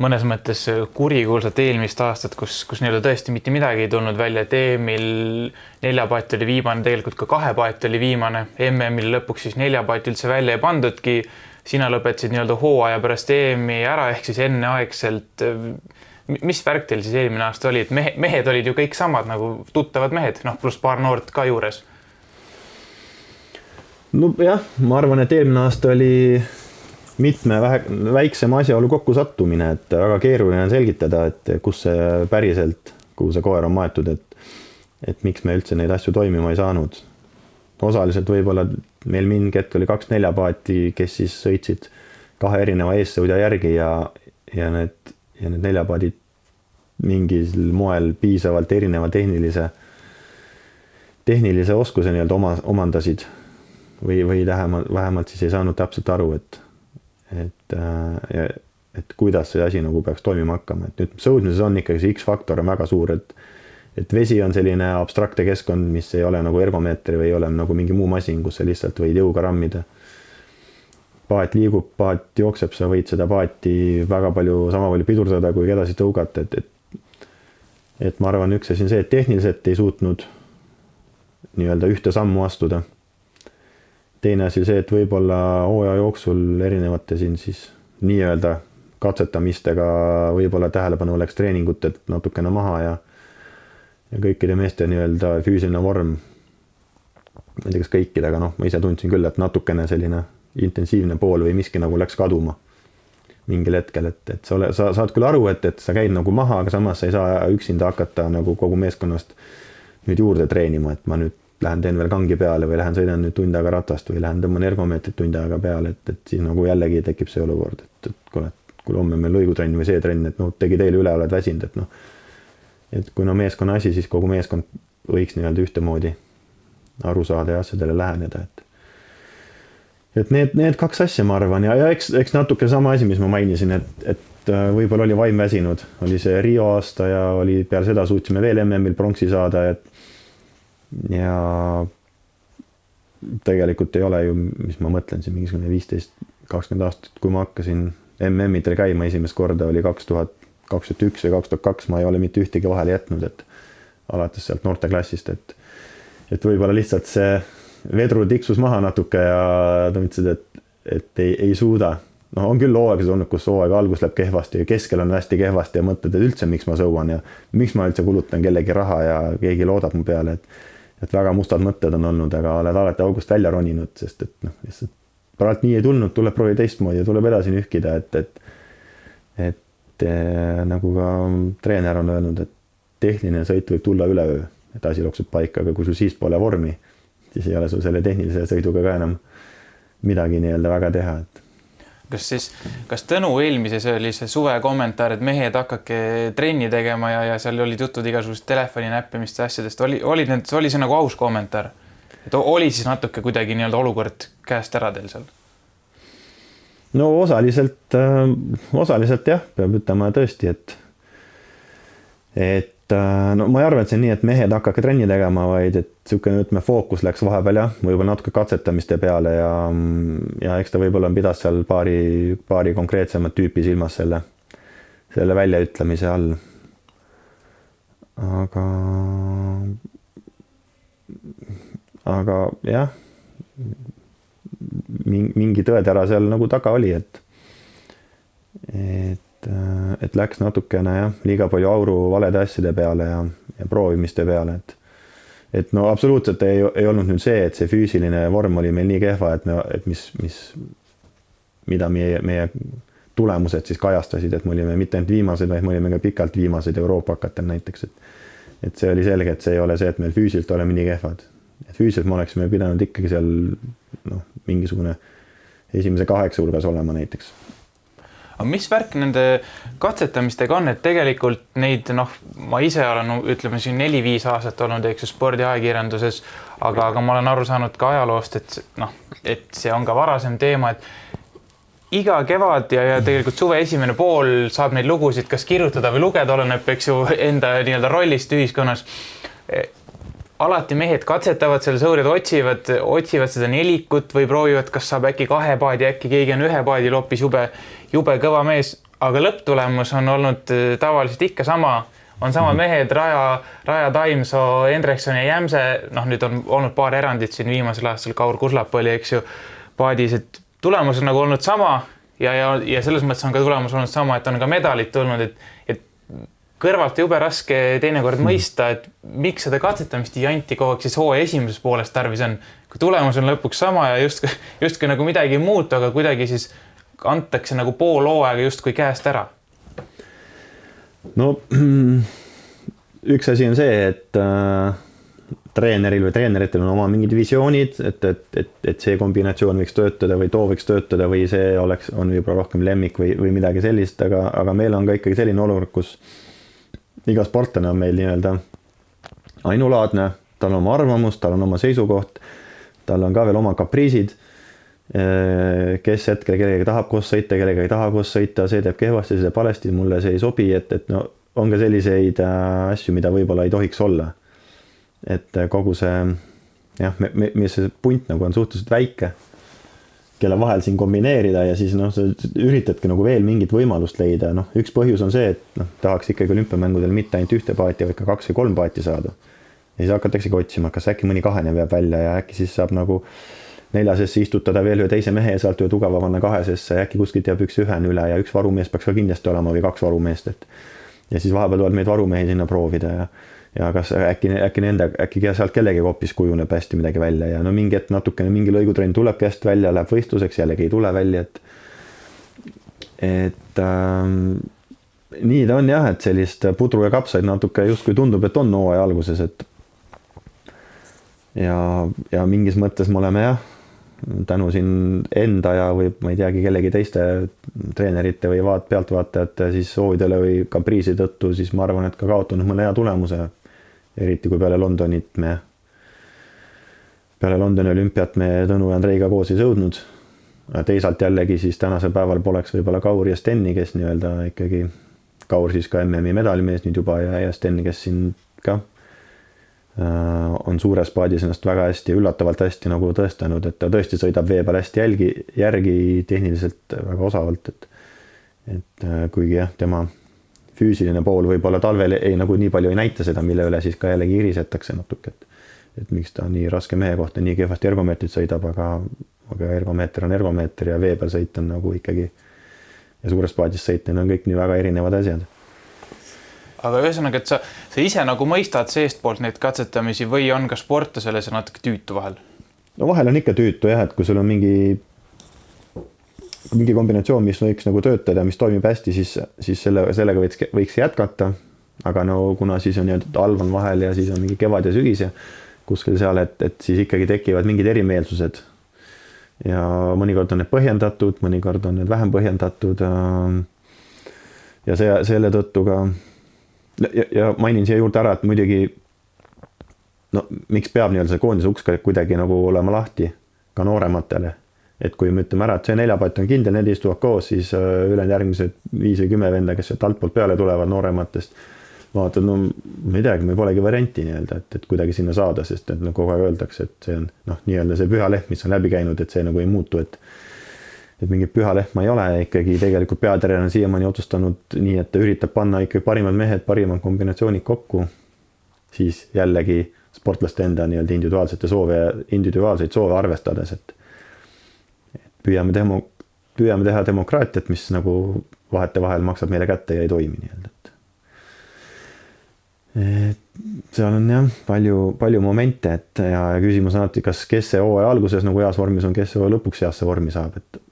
mõnes mõttes kurikuulsat eelmist aastat, kus, kus nii-öelda tõesti mitte midagi ei tulnud välja, et EM-il neljapaat oli viimane, tegelikult ka kahepaat oli viimane, MM-il lõpuks siis neljapaat üldse välja ei pandudki. sina lõpetasid nii-öelda hooaja pärast EM-i ära, ehk siis enneaegselt. mis värk teil siis eelmine aasta oli, et mehe, mehed olid ju kõik samad nagu tuttavad mehed, noh, pluss paar noort ka juures nojah, ma arvan, et eelmine aasta oli mitme vähe, väiksema asjaolu kokkusattumine, et väga keeruline on selgitada, et kus see päriselt, kuhu see koer on maetud, et et miks me üldse neid asju toimima ei saanud. osaliselt võib-olla meil mingi hetk oli kaks neljapaati, kes siis sõitsid kahe erineva eessõudja järgi ja, ja need, ja need neljapaadid mingil moel piisavalt erineva tehnilise, tehnilise oskuse nii-öelda oma, omandasid või, või vähemalt, vähemalt siis ei saanud täpselt aru, et, et, äh, et kuidas see asi nagu peaks toimima hakkama, et nüüd sõudmises on ikkagi see X-faktor on väga suur, et et vesi on selline abstraktne keskkond, mis ei ole nagu ergomeeter või ei ole nagu mingi muu masin, kus sa lihtsalt võid jõuga rammida. paat liigub, paat jookseb, sa võid seda paati väga palju, sama palju pidurdada kui edasi tõugata, et, et et ma arvan, üks asi on see, et tehniliselt ei suutnud nii-öelda ühte sammu astuda teine asi see, et võib-olla hooaja jooksul erinevate siin siis nii-öelda katsetamistega võib-olla tähelepanu läks treeningutelt natukene maha ja ja kõikide meeste nii-öelda füüsiline vorm. ma ei tea, kas kõikide, aga noh, ma ise tundsin küll, et natukene selline intensiivne pool või miski nagu läks kaduma mingil hetkel, et, et sa ole, sa saad küll aru, et, et sa käid nagu maha, aga samas sa ei saa üksinda hakata nagu kogu meeskonnast nüüd juurde treenima, et ma nüüd lähen teen veel kangi peale või lähen sõidan nüüd tund aega ratast või lähen tõmban ergomeetrit tund aega peale, et, et siis nagu jällegi tekib see olukord, et, et kuule, kuule homme meil lõigutrenn või see trenn, et noh, tegid eile üle, oled väsinud, et noh. et kui no meeskonna asi, siis kogu meeskond võiks nii-öelda ühtemoodi aru saada ja asjadele läheneda, et et need, need kaks asja, ma arvan, ja, ja eks, eks natuke sama asi, mis ma mainisin, et, et äh, võib-olla oli vaim väsinud, oli see Rio aasta ja oli peale seda suutsime veel MM-il pronksi saada, et ja tegelikult ei ole ju, mis ma mõtlen siin mingisugune viisteist, kakskümmend aastat, kui ma hakkasin MM-idel käima esimest korda oli kaks tuhat kakskümmend üks või kaks tuhat kaks, ma ei ole mitte ühtegi vahele jätnud, et alates sealt noorteklassist, et et võib-olla lihtsalt see vedru tiksus maha natuke ja ta ütles, et, et ei, ei suuda. noh, on küll hooaegasid olnud, kus hooaega algus läheb kehvasti ja keskel on hästi kehvasti ja mõtled, et üldse, miks ma sõuan ja miks ma üldse kulutan kellegi raha ja keegi loodab mu peale, et et väga mustad mõtted on olnud, aga oled alati august välja roninud, sest et noh, lihtsalt praegu nii ei tulnud, tuleb proovi teistmoodi ja tuleb edasi nühkida, et, et et eh, nagu ka treener on öelnud, et tehniline sõit võib tulla üleöö, et asi loksub paika, aga kui sul siis pole vormi, siis ei ole sul selle tehnilise sõiduga ka enam midagi nii-öelda väga teha, et kas siis, kas Tõnu eelmises oli see suve kommentaar, et mehed hakake trenni tegema ja, ja seal olid jutud igasugusest telefoni näppimist ja asjadest, oli, olid need, oli see nagu aus kommentaar? et oli siis natuke kuidagi nii-öelda olukord käest ära teil seal? no osaliselt äh,, osaliselt jah, peab ütlema tõesti, et et Äh, no ma ei arva, et see on nii, et mehed hakake trenni tegema, vaid et niisugune, ütleme, fookus läks vahepeal jah, võib-olla natuke katsetamiste peale ja, ja eks ta võib-olla pidas seal paari, paari konkreetsemat tüüpi silmas selle, selle väljaütlemise all. aga, aga jah, mingi tõetera seal nagu taga oli, et, et et, et läks natukene jah, liiga palju auru valede asjade peale ja, ja proovimiste peale, et et no absoluutselt ei, ei olnud nüüd see, et see füüsiline vorm oli meil nii kehva, et me, et mis, mis, mida meie, meie tulemused siis kajastasid, et me olime mitte ainult viimased, vaid me olime ka pikalt viimased Euroopa hakatel näiteks, et et see oli selge, et see ei ole see, et meil füüsiliselt oleme nii kehvad. et füüsiliselt me oleksime pidanud ikkagi seal noh, mingisugune esimese kaheksa hulgas olema näiteks aga mis värk nende katsetamistega on, et tegelikult neid noh, ma ise olen, ütleme siin neli-viis aastat olnud, eks ju, spordiajakirjanduses, aga, aga ma olen aru saanud ka ajaloost, et noh, et see on ka varasem teema, et iga kevad ja, ja tegelikult suve esimene pool saab neid lugusid kas kirjutada või lugeda, oleneb, eks ju, enda nii-öelda rollist ühiskonnas. Alati mehed katsetavad seal, sõurid otsivad, otsivad seda nelikut või proovivad, kas saab äkki kahe paadi, äkki keegi on ühe paadil hoopis jube, jube kõva mees, aga lõpptulemus on olnud äh, tavaliselt ikka sama, on samad mhm. mehed, Raja, Raja Taimsoo, Hendrikson ja Jämse, noh, nüüd on olnud paar erandit siin viimasel aastal, Kaur Kuslap oli, eks ju, paadis, et tulemus on nagu olnud sama ja, ja, ja selles mõttes on ka tulemus olnud sama, et on ka medalid tulnud, et, et kõrvalt jube raske teinekord mõista, et miks seda janti kogu aeg siis hooaja esimeses pooles tarvis on. kui tulemus on lõpuks sama ja justkui, justkui nagu midagi ei muutu, aga kuidagi siis antakse nagu pool hooaega justkui käest ära. no üks asi on see, et äh, treeneril või treeneritel on oma mingid visioonid, et, et, et, et see kombinatsioon võiks töötada või too võiks töötada või see oleks, on võib-olla rohkem lemmik või, või midagi sellist, aga, aga meil on ka ikkagi selline olukord, kus iga sportlane on meil nii-öelda ainulaadne, tal on oma arvamus, tal on oma seisukoht, tal on ka veel oma kapriisid. Kes hetkel kellegagi tahab koos sõita, kellega ei taha koos sõita, see teeb kehvasti, see teeb valesti, mulle see ei sobi, et, et no on ka selliseid äh, asju, mida võib-olla ei tohiks olla. et kogu see jah, meie see punt nagu on suhteliselt väike kelle vahel siin kombineerida ja siis noh, sa üritadki nagu veel mingit võimalust leida, noh, üks põhjus on see, et noh, tahaks ikkagi olümpiamängudel mitte ainult ühte paati, vaid ka kaks või kolm paati saada. ja siis hakataksegi otsima, kas äkki mõni kahene veab välja ja äkki siis saab nagu neljasesse istutada veel ühe teise mehe sealt ühe tugeva panna kahesesse ja äkki kuskilt jääb üks ühene üle ja üks varumees peaks ka kindlasti olema või kaks varumeest, et ja siis vahepeal tuleb neid varumehi sinna proovida ja ja kas äkki, äkki nende, äkki sealt kellegi hoopis kujuneb hästi midagi välja ja no mingi hetk natukene mingi lõigutrenn tulebki hästi välja, läheb võistluseks, jällegi ei tule välja, et et ähm, nii ta on jah, et sellist pudru ja kapsaid natuke justkui tundub, et on hooaja alguses, et ja, ja mingis mõttes me oleme jah, tänu siin enda ja või ma ei teagi, kellegi teiste treenerite või vaat-, pealtvaatajate siis soovidele või kapriisi tõttu, siis ma arvan, et ka kaotanud mõne hea tulemuse. eriti kui peale Londonit me, peale Londoni olümpiat me Tõnu ja Andreiga koos ei sõudnud. teisalt jällegi siis tänasel päeval poleks võib-olla Kaur ja Steni, kes nii-öelda ikkagi, Kaur siis ka MM-i medalimees nüüd juba ja, ja Sten, kes siin ka on suures paadis ennast väga hästi, üllatavalt hästi nagu tõestanud, et ta tõesti sõidab vee peal hästi jälgi, järgi tehniliselt väga osavalt, et et äh, kuigi jah, tema füüsiline pool võib-olla talvel ei nagu nii palju ei näita seda, mille üle siis ka jällegi irisetakse natuke, et et miks ta nii raske mehe kohta nii kehvasti ergomeetrit sõidab, aga aga ergomeeter on ergomeeter ja vee peal sõit on nagu ikkagi ja suures paadis sõitmine on kõik nii väga erinevad asjad aga ühesõnaga, et sa, sa ise nagu mõistad seestpoolt neid katsetamisi või on ka sportlasele see natuke tüütu vahel? no vahel on ikka tüütu jah, et kui sul on mingi, mingi kombinatsioon, mis võiks nagu töötada, mis toimib hästi, siis, siis selle, sellega võiks, võiks jätkata. aga no kuna siis on nii-öelda talv on vahel ja siis on mingi kevad ja sügis ja kuskil seal, et, et siis ikkagi tekivad mingid erimeelsused. ja mõnikord on need põhjendatud, mõnikord on need vähem põhjendatud. ja see, selle tõttu ka ja, ja mainin siia juurde ära, et muidugi no miks peab nii-öelda see koondise uks kuidagi nagu olema lahti ka noorematele. et kui me ütleme ära, et see neljapott on kindel, need istuvad koos, siis äh, ülejäänud järgmised viis või kümme venda, kes sealt altpoolt peale tulevad noorematest, vaatad, no ma ei teagi, meil polegi varianti nii-öelda, et, et kuidagi sinna saada, sest et no kogu aeg öeldakse, et see on noh, nii-öelda see püha lehm, mis on läbi käinud, et see nagu ei muutu, et et mingit püha lehma ei ole, ikkagi tegelikult peatreener on siiamaani otsustanud nii, et ta üritab panna ikkagi parimad mehed, parimad kombinatsioonid kokku. siis jällegi sportlaste enda nii-öelda individuaalsete soove, individuaalseid soove arvestades, et püüame demo, püüame teha demokraatiat, mis nagu vahetevahel maksab meile kätte ja ei toimi nii-öelda, et. et seal on jah, palju, palju momente, et ja küsimus on alati, kas, kes see hooaja alguses nagu heas vormis on, kes hooaja lõpuks heasse vormi saab, et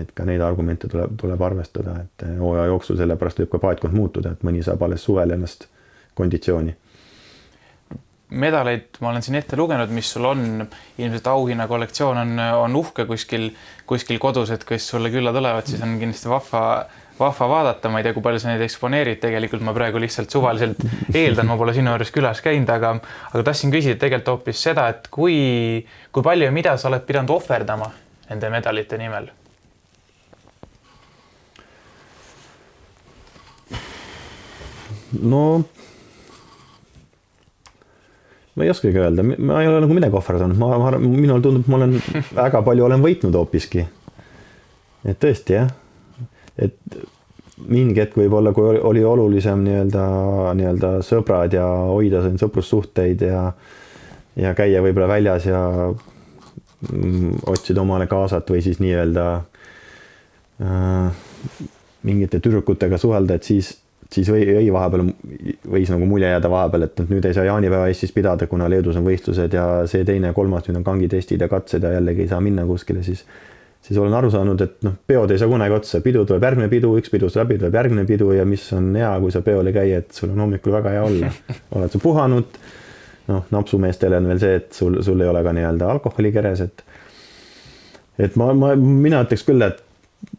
et ka neid argumente tuleb, tuleb arvestada, et hooaja jooksul sellepärast võib ka paatkond muutuda, et mõni saab alles suvel ennast konditsiooni. medaleid ma olen siin ette lugenud, mis sul on, ilmselt auhinnakollektsioon on, on uhke kuskil, kuskil kodus, et kes sulle külla tulevad, siis on kindlasti vahva, vahva vaadata, ma ei tea, kui palju sa neid eksponeerid, tegelikult ma praegu lihtsalt suvaliselt eeldan, ma pole sinu juures külas käinud, aga, aga tahtsin küsida tegelikult hoopis seda, et kui, kui palju ja mida sa oled pidanud ohverdama nende medalite nimel no ma ei oskagi öelda, ma ei ole nagu midagi ohverdanud, ma, ma, minul tundub, ma olen väga palju olen võitnud hoopiski. et tõesti jah, et mingi hetk võib-olla, kui oli, oli olulisem nii-öelda, nii-öelda sõbrad ja hoida siin sõprussuhteid ja ja käia võib-olla väljas ja mm, otsida omale kaasat või siis nii-öelda äh, mingite tüdrukutega suhelda, et siis siis või, või vahepeal võis nagu mulje jääda vahepeal, et nüüd ei saa jaanipäeva Eestis pidada, kuna Leedus on võistlused ja see teine ja kolmas nüüd on kangitestid ja katsed ja jällegi ei saa minna kuskile, siis siis olen aru saanud, et noh, peod ei saa kunagi otsa, pidu tuleb järgmine pidu, üks pidu saab läbi, tuleb järgmine pidu ja mis on hea, kui sa peol ei käi, et sul on hommikul väga hea olla. oled sa puhanud, noh, napsumeestele on veel see, et sul, sul ei ole ka nii-öelda alkoholi keres, et et ma, ma, mina ütleks küll, et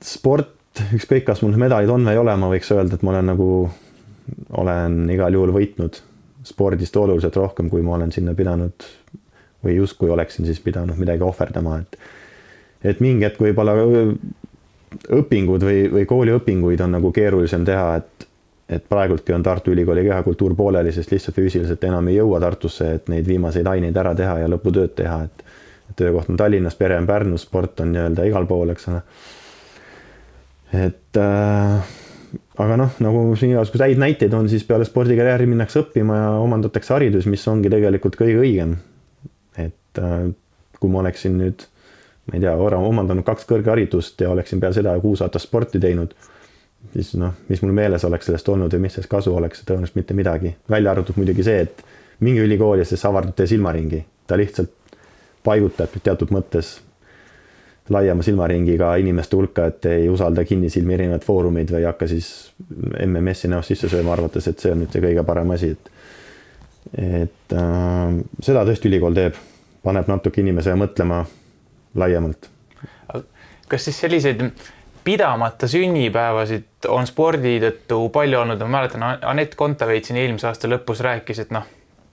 sport ükskõik, kas mul medalid on või ei ole, ma võiks öelda, et ma olen nagu, olen igal juhul võitnud spordist oluliselt rohkem, kui ma olen sinna pidanud või justkui oleksin siis pidanud midagi ohverdama, et et mingi hetk võib-olla õpingud või, või kooliõpinguid on nagu keerulisem teha, et et praegultki on Tartu Ülikooli kehakultuur pooleli, sest lihtsalt füüsiliselt enam ei jõua Tartusse, et neid viimaseid aineid ära teha ja lõputööd teha, et töökoht on Tallinnas, pere on Pärnus, sport on nii-öelda igal pool, eks ole et äh, aga noh, nagu siin igasuguseid häid näiteid on, siis peale spordikarjääri minnakse õppima ja omandatakse haridus, mis ongi tegelikult kõige õigem. et äh, kui ma oleksin nüüd, ma ei tea, omandanud kaks kõrgharidust ja oleksin peale seda kuus aastat sporti teinud, siis noh, mis mul meeles oleks sellest olnud või mis sellest kasu oleks, tõenäoliselt mitte midagi. välja arvatud muidugi see, et minge ülikooli, sest see avardab teie silmaringi. ta lihtsalt paigutab teatud mõttes laiema silmaringiga inimeste hulka, et ei usalda kinnisilmi erinevaid foorumeid või ei hakka siis MMS-i näost sisse sööma, arvates, et see on nüüd see kõige parem asi, et et äh, seda tõesti ülikool teeb, paneb natuke inimese mõtlema laiemalt. kas siis selliseid pidamata sünnipäevasid on spordi tõttu palju olnud, ma mäletan, Anett Kontaveit siin eelmise aasta lõpus rääkis, et noh,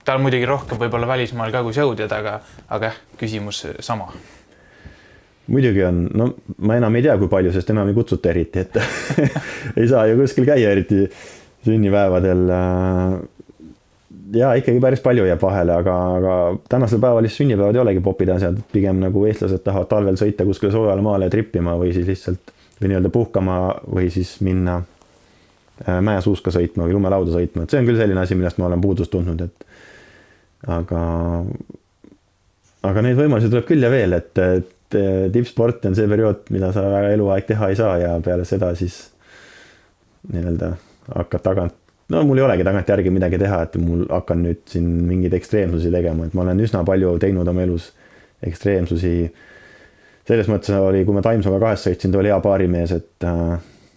tal muidugi rohkem võib-olla välismaal ka kui sõudjad, aga, aga jah, küsimus sama muidugi on, no ma enam ei tea, kui palju, sest enam ei kutsuta eriti, et ei saa ju kuskil käia, eriti sünnipäevadel. Äh, ja ikkagi päris palju jääb vahele, aga, aga tänasel päeval lihtsalt sünnipäevad ei olegi popid asjad, pigem nagu eestlased tahavad talvel sõita kuskile soojale maale trippima või siis lihtsalt või nii-öelda puhkama või siis minna äh, mäesuuska sõitma või lumelauda sõitma, et see on küll selline asi, millest ma olen puudust tundnud, et aga, aga neid võimalusi tuleb küll ja veel, et, et et tippsport on see periood, mida sa väga eluaeg teha ei saa ja peale seda siis nii-öelda hakkad tagant, no mul ei olegi tagantjärgi midagi teha, et mul hakkan nüüd siin mingeid ekstreemsusi tegema, et ma olen üsna palju teinud oma elus ekstreemsusi. selles mõttes oli, kui ma Taimsoga kahes sõitsin, ta oli hea baarimees, et,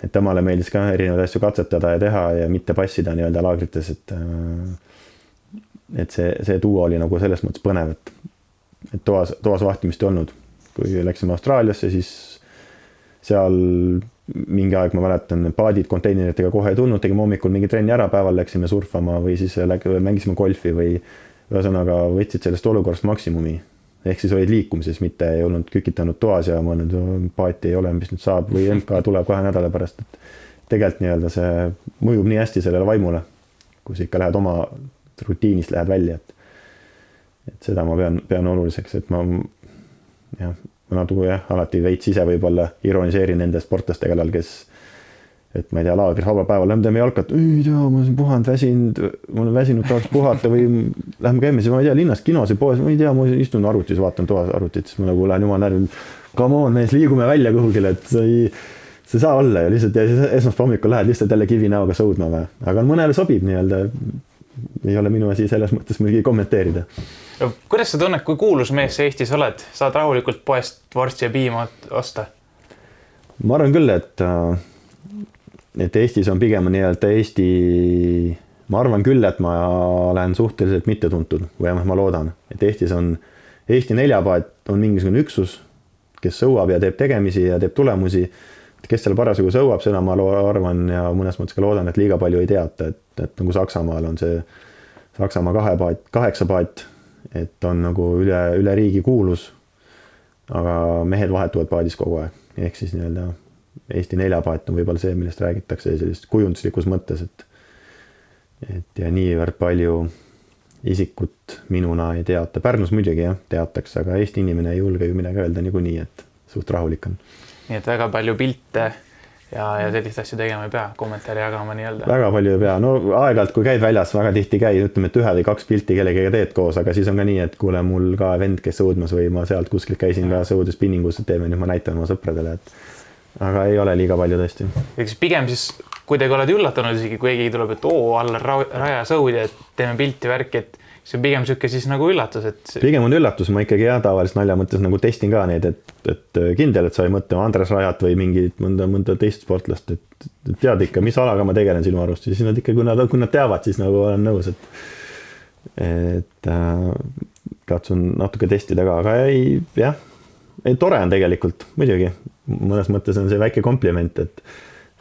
et temale meeldis ka erinevaid asju katsetada ja teha ja mitte passida nii-öelda laagrites, et et see, see duo oli nagu selles mõttes põnev, et, et toas, toas vahtimist ei olnud kui läksime Austraaliasse, siis seal mingi aeg ma mäletan, paadid konteineritega kohe ei tulnud, tegime hommikul mingi trenni ära, päeval läksime surfama või siis mängisime golfi või ühesõnaga võtsid sellest olukorrast maksimumi. ehk siis olid liikumises, mitte ei olnud kükitanud toas ja mõelnud, paati ei ole, mis nüüd saab või MK tuleb kahe nädala pärast, et tegelikult nii-öelda see mõjub nii hästi sellele vaimule, kui sa ikka lähed oma rutiinist lähed välja, et et seda ma pean, pean oluliseks, et ma jah, ma natuke jah, alati veits ise võib-olla ironiseerin nende sportlaste kallal, kes et ma ei tea, laagris vabal päeval, lähme teeme jalkat, ei tea, ma olen puhanud, väsinud, ma olen väsinud, tahaks puhata või lähme käime siis, ma ei tea, linnas kinos või poes, ma ei tea, ma istun arvutis, vaatan toas arvutit, siis ma nagu lähen jumala närvi. Come on, mees, liigume välja kuhugile, et sa ei, sa ei saa olla ju lihtsalt ja siis esmaspäeva hommikul lähed lihtsalt jälle kivinäoga sõudma või, aga mõnele sobib nii-öelda. Ei ole minu asi selles mõttes muidugi kommenteerida kuidas sa tunned, kui kuulus mees sa Eestis oled, saad rahulikult poest vorsti ja piima osta? ma arvan küll, et, äh, et Eestis on pigem nii-öelda Eesti, ma arvan küll, et ma olen suhteliselt mittetuntud või vähemalt ma loodan, et Eestis on, Eesti neljapaat on mingisugune üksus, kes sõuab ja teeb tegemisi ja teeb tulemusi. Kes seal parasjagu sõuab, seda ma arvan ja mõnes mõttes ka loodan, et liiga palju ei teata, et, et nagu Saksamaal on see Saksamaa kahe paat, kaheksa paat et on nagu üle, üle riigi kuulus. aga mehed vahetuvad paadis kogu aeg, ehk siis nii-öelda Eesti neljapaat on võib-olla see, millest räägitakse sellises kujunduslikus mõttes, et et ja niivõrd palju isikut minuna ei teata, Pärnus muidugi jah, teatakse, aga Eesti inimene ei julge ju midagi öelda niikuinii, et suht rahulik on. Nii et väga palju pilte ja, ja sellist asja tegema ei pea, kommentaare jagama nii-öelda. väga palju ei pea, no aeg-ajalt, kui käid väljas, väga tihti käid, ütleme, et ühe või kaks pilti kellegagi teed koos, aga siis on ka nii, et kuule, mul ka vend, kes sõudmas või ma sealt kuskilt käisin ka sõudes spinningus, et teeme nüüd, ma näitan oma sõpradele, et aga ei ole liiga palju tõesti. eks pigem siis kuidagi oled üllatunud isegi, kui keegi tuleb, et oo, Allar Raja sõudja, et teeme pilti, värki, et see on pigem niisugune siis nagu üllatus, et. pigem on üllatus, ma ikkagi jah, tavaliselt nalja mõttes nagu testin ka neid, et, et kindel, et sa ei mõtle Andres Rajat või mingit mõnda, mõnda teist sportlast, et tead ikka, mis alaga ma tegelen sinu arust. Ja siis nad ikka, kui nad, kui nad teavad, siis nagu olen nõus, et et äh, katsun natuke testida ka, aga ei, jah, ei tore on tegelikult muidugi, mõnes mõttes on see väike kompliment, et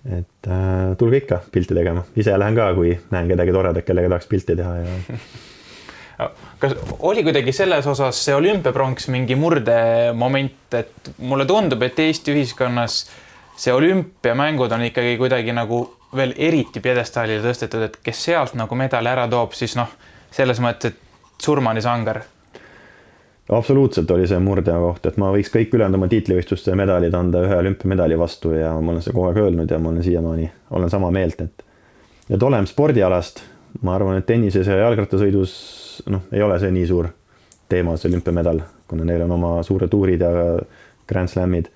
et äh, tulge ikka pilti tegema, ise lähen ka, kui näen kedagi toredat, kellega tahaks pilti teha ja kas oli kuidagi selles osas see olümpiapronks mingi murdemoment, et mulle tundub, et Eesti ühiskonnas see olümpiamängud on ikkagi kuidagi nagu veel eriti pjedestaalile tõstetud, et kes sealt nagu medali ära toob, siis noh, selles mõttes, et surmani sangar. absoluutselt oli see murdekoht, et ma võiks kõik ülejäänud oma tiitlivõistluste medalid anda ühe olümpiamedali vastu ja ma olen seda kogu aeg öelnud ja ma olen siiamaani, olen sama meelt, et et oleme spordialast, ma arvan, et tennises ja jalgrattasõidus noh, ei ole see nii suur teema, see olümpiamedal, kuna neil on oma suured tuurid ja Grand Slamid.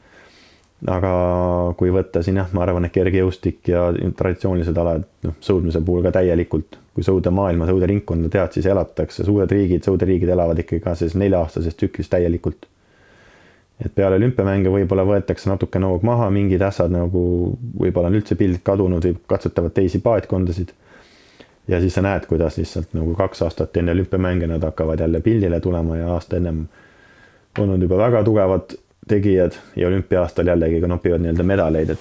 aga kui võtta siin jah, ma arvan, et kergejõustik ja traditsioonilised alad, noh, sõudmise puhul ka täielikult, kui sõudemaailma, sõuderingkonda tead, siis elatakse, suured riigid, sõuderiigid elavad ikkagi ka selles nelja-aastases tsüklis täielikult. et peale olümpiamänge võib-olla võetakse natuke noog maha, mingid ässad nagu võib-olla on üldse pilt kadunud või katsetavad teisi paatkondasid. Ja siis sa näed, kuidas lihtsalt nagu kaks aastat enne olümpiamänge nad hakkavad jälle pildile tulema ja aasta ennem olnud juba väga tugevad tegijad ja olümpia-aastal jällegi ka nopivad nii-öelda medaleid, et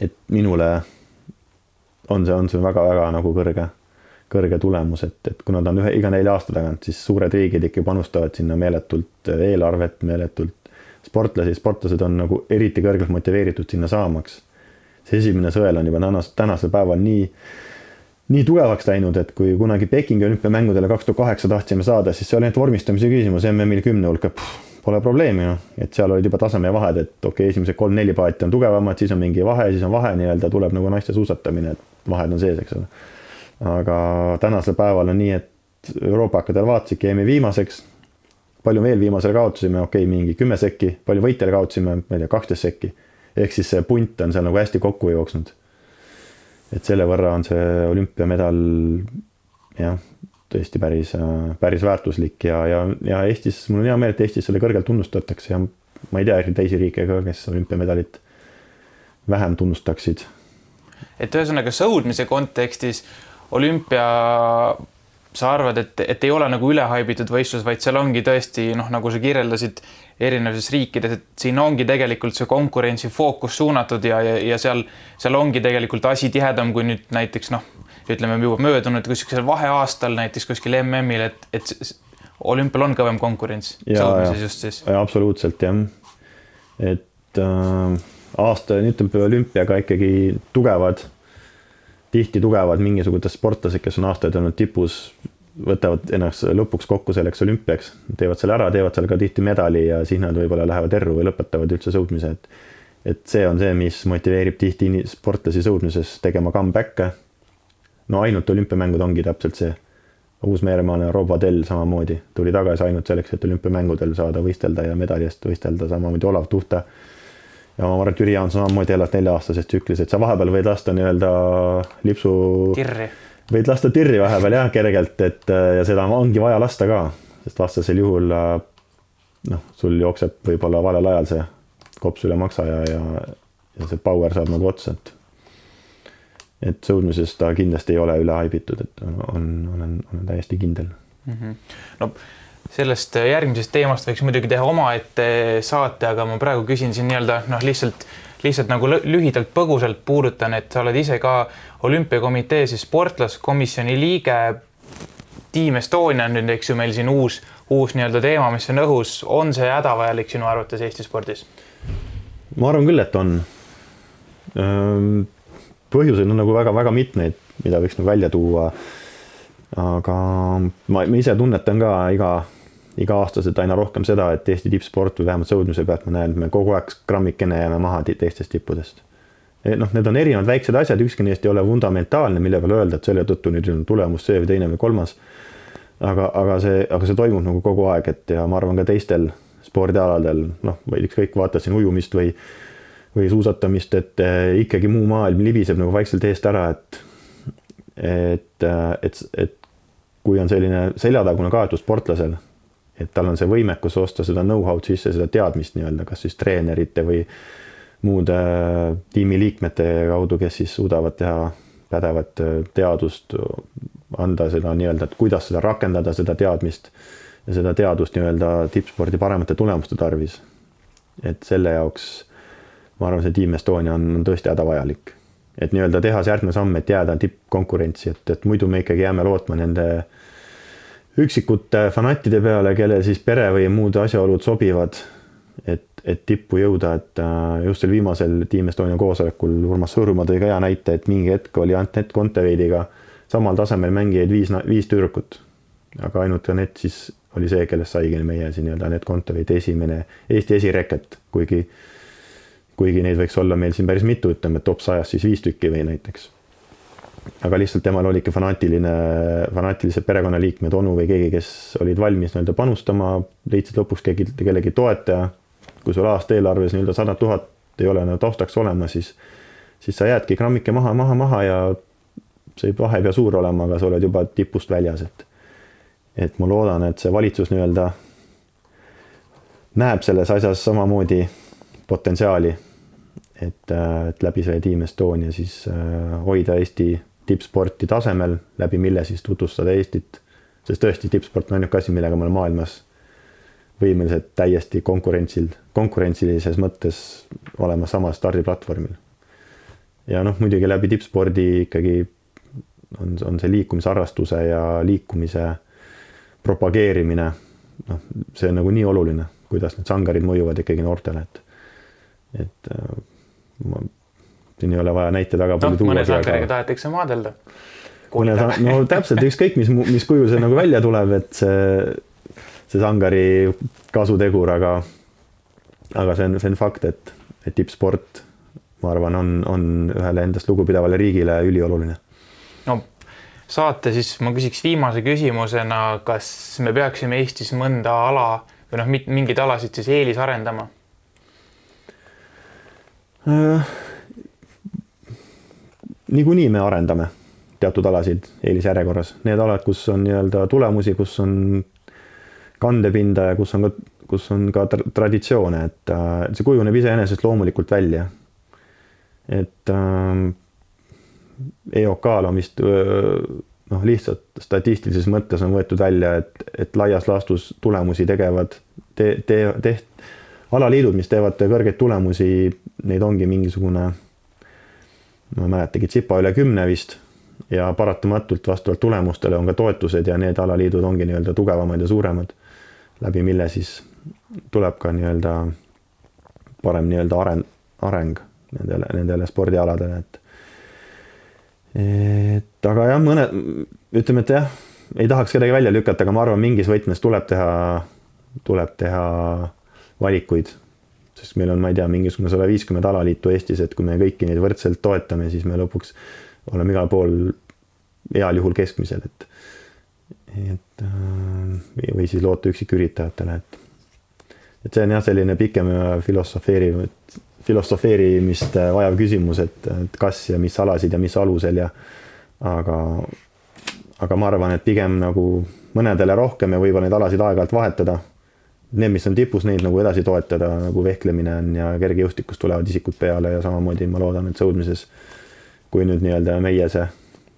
et minule on see, on see väga-väga nagu kõrge, kõrge tulemus, et, et kuna ta on ühe, iga nelja aasta tagant, siis suured riigid ikka panustavad sinna meeletult eelarvet, meeletult sportlasi, sportlased on nagu eriti kõrgelt motiveeritud sinna saamaks. see esimene sõel on juba tänas, tänasel päeval nii, nii tugevaks läinud, et kui kunagi Pekingi olümpiamängudele kaks tuhat kaheksa tahtsime saada, siis see oli ainult vormistamise küsimus MM-il kümne hulka pole probleemi, noh, et seal olid juba tasemevahed, et okei okay,, esimesed kolm-neli paati on tugevamad, siis on mingi vahe, siis on vahe nii-öelda, tuleb nagu naiste suusatamine, et vahed on sees, eks ole. aga tänasel päeval on nii, et Euroopa hakkadel vaatasidki, jäime viimaseks. palju veel viimasele kaotasime, okei okay,, mingi kümme sekki, palju võitjale kaotasime, ma ei tea, kaksteist sekki. ehk siis see punt on seal nagu hästi kokku jooksnud. Et selle võrra on see olümpiamedal jah, tõesti päris, päris väärtuslik ja, ja, ja Eestis, mul on hea meel, et Eestis selle kõrgelt tunnustatakse ja ma ei tea teisi riike ka, kes olümpiamedalit vähem tunnustaksid. et ühesõnaga sõudmise kontekstis olümpia, sa arvad, et, et ei ole nagu ülehaibitud võistlus, vaid seal ongi tõesti noh, nagu sa kirjeldasid erinevates riikides, et siin ongi tegelikult see konkurentsi fookus suunatud ja, ja, ja seal, seal ongi tegelikult asi tihedam kui nüüd näiteks noh ütleme juba möödunud kuskil vaheaastal näiteks kuskil MM-il, et, et olümpial on kõvem konkurents sõudmises just siis. absoluutselt jah. et äh, aasta, ütleme olümpiaga ikkagi tugevad, tihti tugevad mingisugused sportlased, kes on aastaid olnud tipus, võtavad ennast lõpuks kokku selleks olümpiaks, teevad selle ära, teevad seal ka tihti medali ja siis nad võib-olla lähevad erru või lõpetavad üldse sõudmise, et et see on see, mis motiveerib tihti sportlasi sõudmises tegema comeback'e no ainult olümpiamängud ongi täpselt see. Uus-Meremaale Rob Vadell samamoodi tuli tagasi ainult selleks, et olümpiamängudel saada võistelda ja medali eest võistelda, samamoodi Olav Tuhta. Ja ma arvan, et Jüri Jaanson samamoodi elas nelja-aastases tsüklis, et sa vahepeal võid lasta nii-öelda lipsu. tirri. võid lasta tirri vahepeal jah, kergelt, et ja seda ongi vaja lasta ka, sest vastasel juhul noh, sul jookseb võib-olla valel ajal see kops üle maksa ja, ja, ja see power saab nagu otsa, et et sõudmises ta kindlasti ei ole üle haibitud, et on, olen, olen täiesti kindel mm. -hmm. no sellest järgmisest teemast võiks muidugi teha omaette saate, aga ma praegu küsin siin nii-öelda noh, lihtsalt, lihtsalt nagu lühidalt põgusalt puudutan, et sa oled ise ka olümpiakomitee siis sportlaskomisjoni liige. Team Estonia on nüüd, eks ju, meil siin uus, uus nii-öelda teema, mis on õhus, on see hädavajalik sinu arvates Eesti spordis? ma arvan küll, et on põhjuseid on nagu väga-väga mitmeid, mida võiks nagu välja tuua. aga ma, ma ise tunnetan ka iga, iga-aastaselt aina rohkem seda, et Eesti tippsport või vähemalt sõudmise pealt ma näen, et me kogu aeg grammikene jääme maha teistest tippudest. E, noh, need on erinevad väiksed asjad, ükski neist ei ole fundamentaalne, mille peale öelda, et selle tõttu nüüd on tulemus see või teine või kolmas. aga, aga see, aga see toimub nagu kogu aeg, et ja ma arvan ka teistel spordialadel, noh, või ükskõik, vaata siin ujumist või või suusatamist, et eh, ikkagi muu maailm libiseb nagu vaikselt eest ära, et et, et, et kui on selline seljatagune kaetus sportlasel, et tal on see võimekus osta seda know-how'd sisse, seda teadmist nii-öelda, kas siis treenerite või muude tiimiliikmete kaudu, kes siis suudavad teha pädevat teadust, anda seda nii-öelda, et kuidas seda rakendada, seda teadmist ja seda teadust nii-öelda tippspordi paremate tulemuste tarvis. et selle jaoks ma arvan, see Team Estonia on, on tõesti hädavajalik. et nii-öelda teha see järgmine samm, et jääda tippkonkurentsi, et, et muidu me ikkagi jääme lootma nende üksikute fanattide peale, kellel siis pere või muud asjaolud sobivad. et, et tippu jõuda, et äh, just sel viimasel Team Estonia koosolekul Urmas Sõõrumaa tõi ka hea näite, et mingi hetk oli Anett Kontaveidiga samal tasemel mängijaid viis, viis tüdrukut. aga ainult Anett siis oli see, kellest saigi meie siin nii-öelda Anett Kontaveit esimene Eesti esireket, kuigi kuigi neid võiks olla meil siin päris mitu, ütleme top sajast siis viis tükki või näiteks. Aga lihtsalt temal oli ikka fanaatiline, fanaatilised perekonnaliikmed, onu või keegi, kes olid valmis nii-öelda panustama, leidsid lõpuks keegi, kellegi toetaja. kui sul aasta eelarves nii-öelda sada tuhat ei ole nagu taustaks olemas, siis, siis sa jäädki grammike maha, maha, maha ja see vahe ei pea suur olema, aga sa oled juba tipust väljas, et et ma loodan, et see valitsus nii-öelda näeb selles asjas samamoodi potentsiaali, et, et läbi selle Team Estonia siis äh, hoida Eesti tippsporti tasemel, läbi mille siis tutvustada Eestit. sest tõesti, tippsport on ainuke asi, millega me oleme maailmas võimelised täiesti konkurentsil, konkurentsilises mõttes olema samal stardiplatvormil. ja noh, muidugi läbi tippspordi ikkagi on, on see liikumisharrastuse ja liikumise propageerimine, noh, see on nagu nii oluline, kuidas need sangarid mõjuvad ikkagi noortele, et, et äh, ma, siin ei ole vaja näite väga palju no, tuua. mõne sangariga tahetakse maadelda. no täpselt, ükskõik mis, mis kujul see nagu välja tuleb, et see, see sangari kasutegur, aga, aga see on, see on fakt, et, et tippsport, ma arvan, on, on ühele endast lugupidavale riigile ülioluline. no saate siis ma küsiks viimase küsimusena, kas me peaksime Eestis mõnda ala või noh, mingeid alasid siis eelisarendama äh,? Niikuinii me arendame teatud alasid eelisjärjekorras, need alad, kus on nii-öelda tulemusi, kus on kandepinda ja kus on ka, kus on ka tra traditsioone, et äh, see kujuneb iseenesest loomulikult välja. et äh, EOK-l on vist noh, lihtsalt statistilises mõttes on võetud välja, et, et laias laastus tulemusi tegevad te, te, teht-, alaliidud, mis teevad kõrgeid tulemusi, neid ongi mingisugune, ma ei mäletagi, tsipa üle kümne vist ja paratamatult vastavalt tulemustele on ka toetused ja need alaliidud ongi nii-öelda tugevamad ja suuremad, läbi mille siis tuleb ka nii-öelda parem nii-öelda areng, areng nendele, nendele spordialadele, et et aga jah, mõne, ütleme, et jah, ei tahaks kedagi välja lükata, aga ma arvan, mingis võtmes tuleb teha, tuleb teha valikuid. Sest meil on, ma ei tea, mingisugune sada viiskümmend alaliitu Eestis, et kui me kõiki neid võrdselt toetame, siis me lõpuks oleme igal pool heal juhul keskmisel, et et äh, või siis loota üksiküritajatele, et et see on jah, selline pikem filosofeeriv, filosofeerimist vajav küsimus, et, et kas ja mis alasid ja mis alusel ja aga, aga ma arvan, et pigem nagu mõnedele rohkem ja võib-olla neid alasid aeg-ajalt vahetada. Need, mis on tipus, neid nagu edasi toetada, nagu vehklemine on ja kergejõustikus tulevad isikud peale ja samamoodi ma loodan, et sõudmises, kui nüüd nii-öelda meie see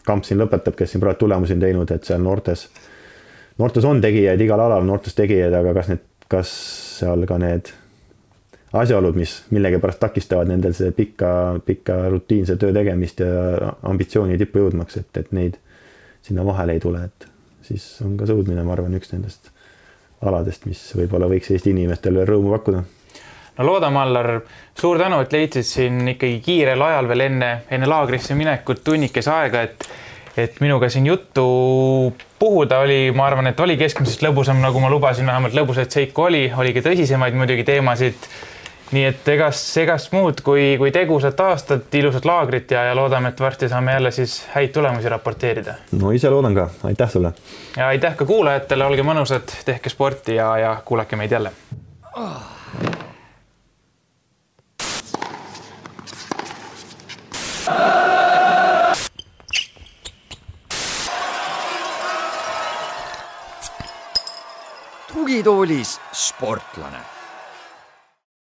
kamp siin lõpetab, kes siin praegu tulemusi on teinud, et seal noortes, noortes on tegijaid, igal alal noortes tegijaid, aga kas need, kas seal ka need asjaolud, mis millegipärast takistavad nendel see pikka, pikka rutiinse töö tegemist ja ambitsiooni tippu jõudmaks, et, et neid sinna vahele ei tule, et siis on ka sõudmine, ma arvan, üks nendest aladest, mis võib-olla võiks Eesti inimestele rõõmu pakkuda. no loodame, Allar, suur tänu, et leidsid siin ikkagi kiirel ajal veel enne, enne laagrisse minekut tunnikese aega, et et minuga siin juttu puhuda oli, ma arvan, et oli keskmisest lõbusam, nagu ma lubasin, vähemalt lõbusaid seiku oli, oligi tõsisemaid muidugi teemasid nii et egas, egast muud kui, kui tegusat aastat, ilusat laagrit ja, ja loodame, et varsti saame jälle siis häid tulemusi raporteerida. no ise loodan ka, aitäh sulle. ja aitäh ka kuulajatele, olge mõnusad, tehke sporti ja, ja kuulake meid jälle oh.. tugitoolis sportlane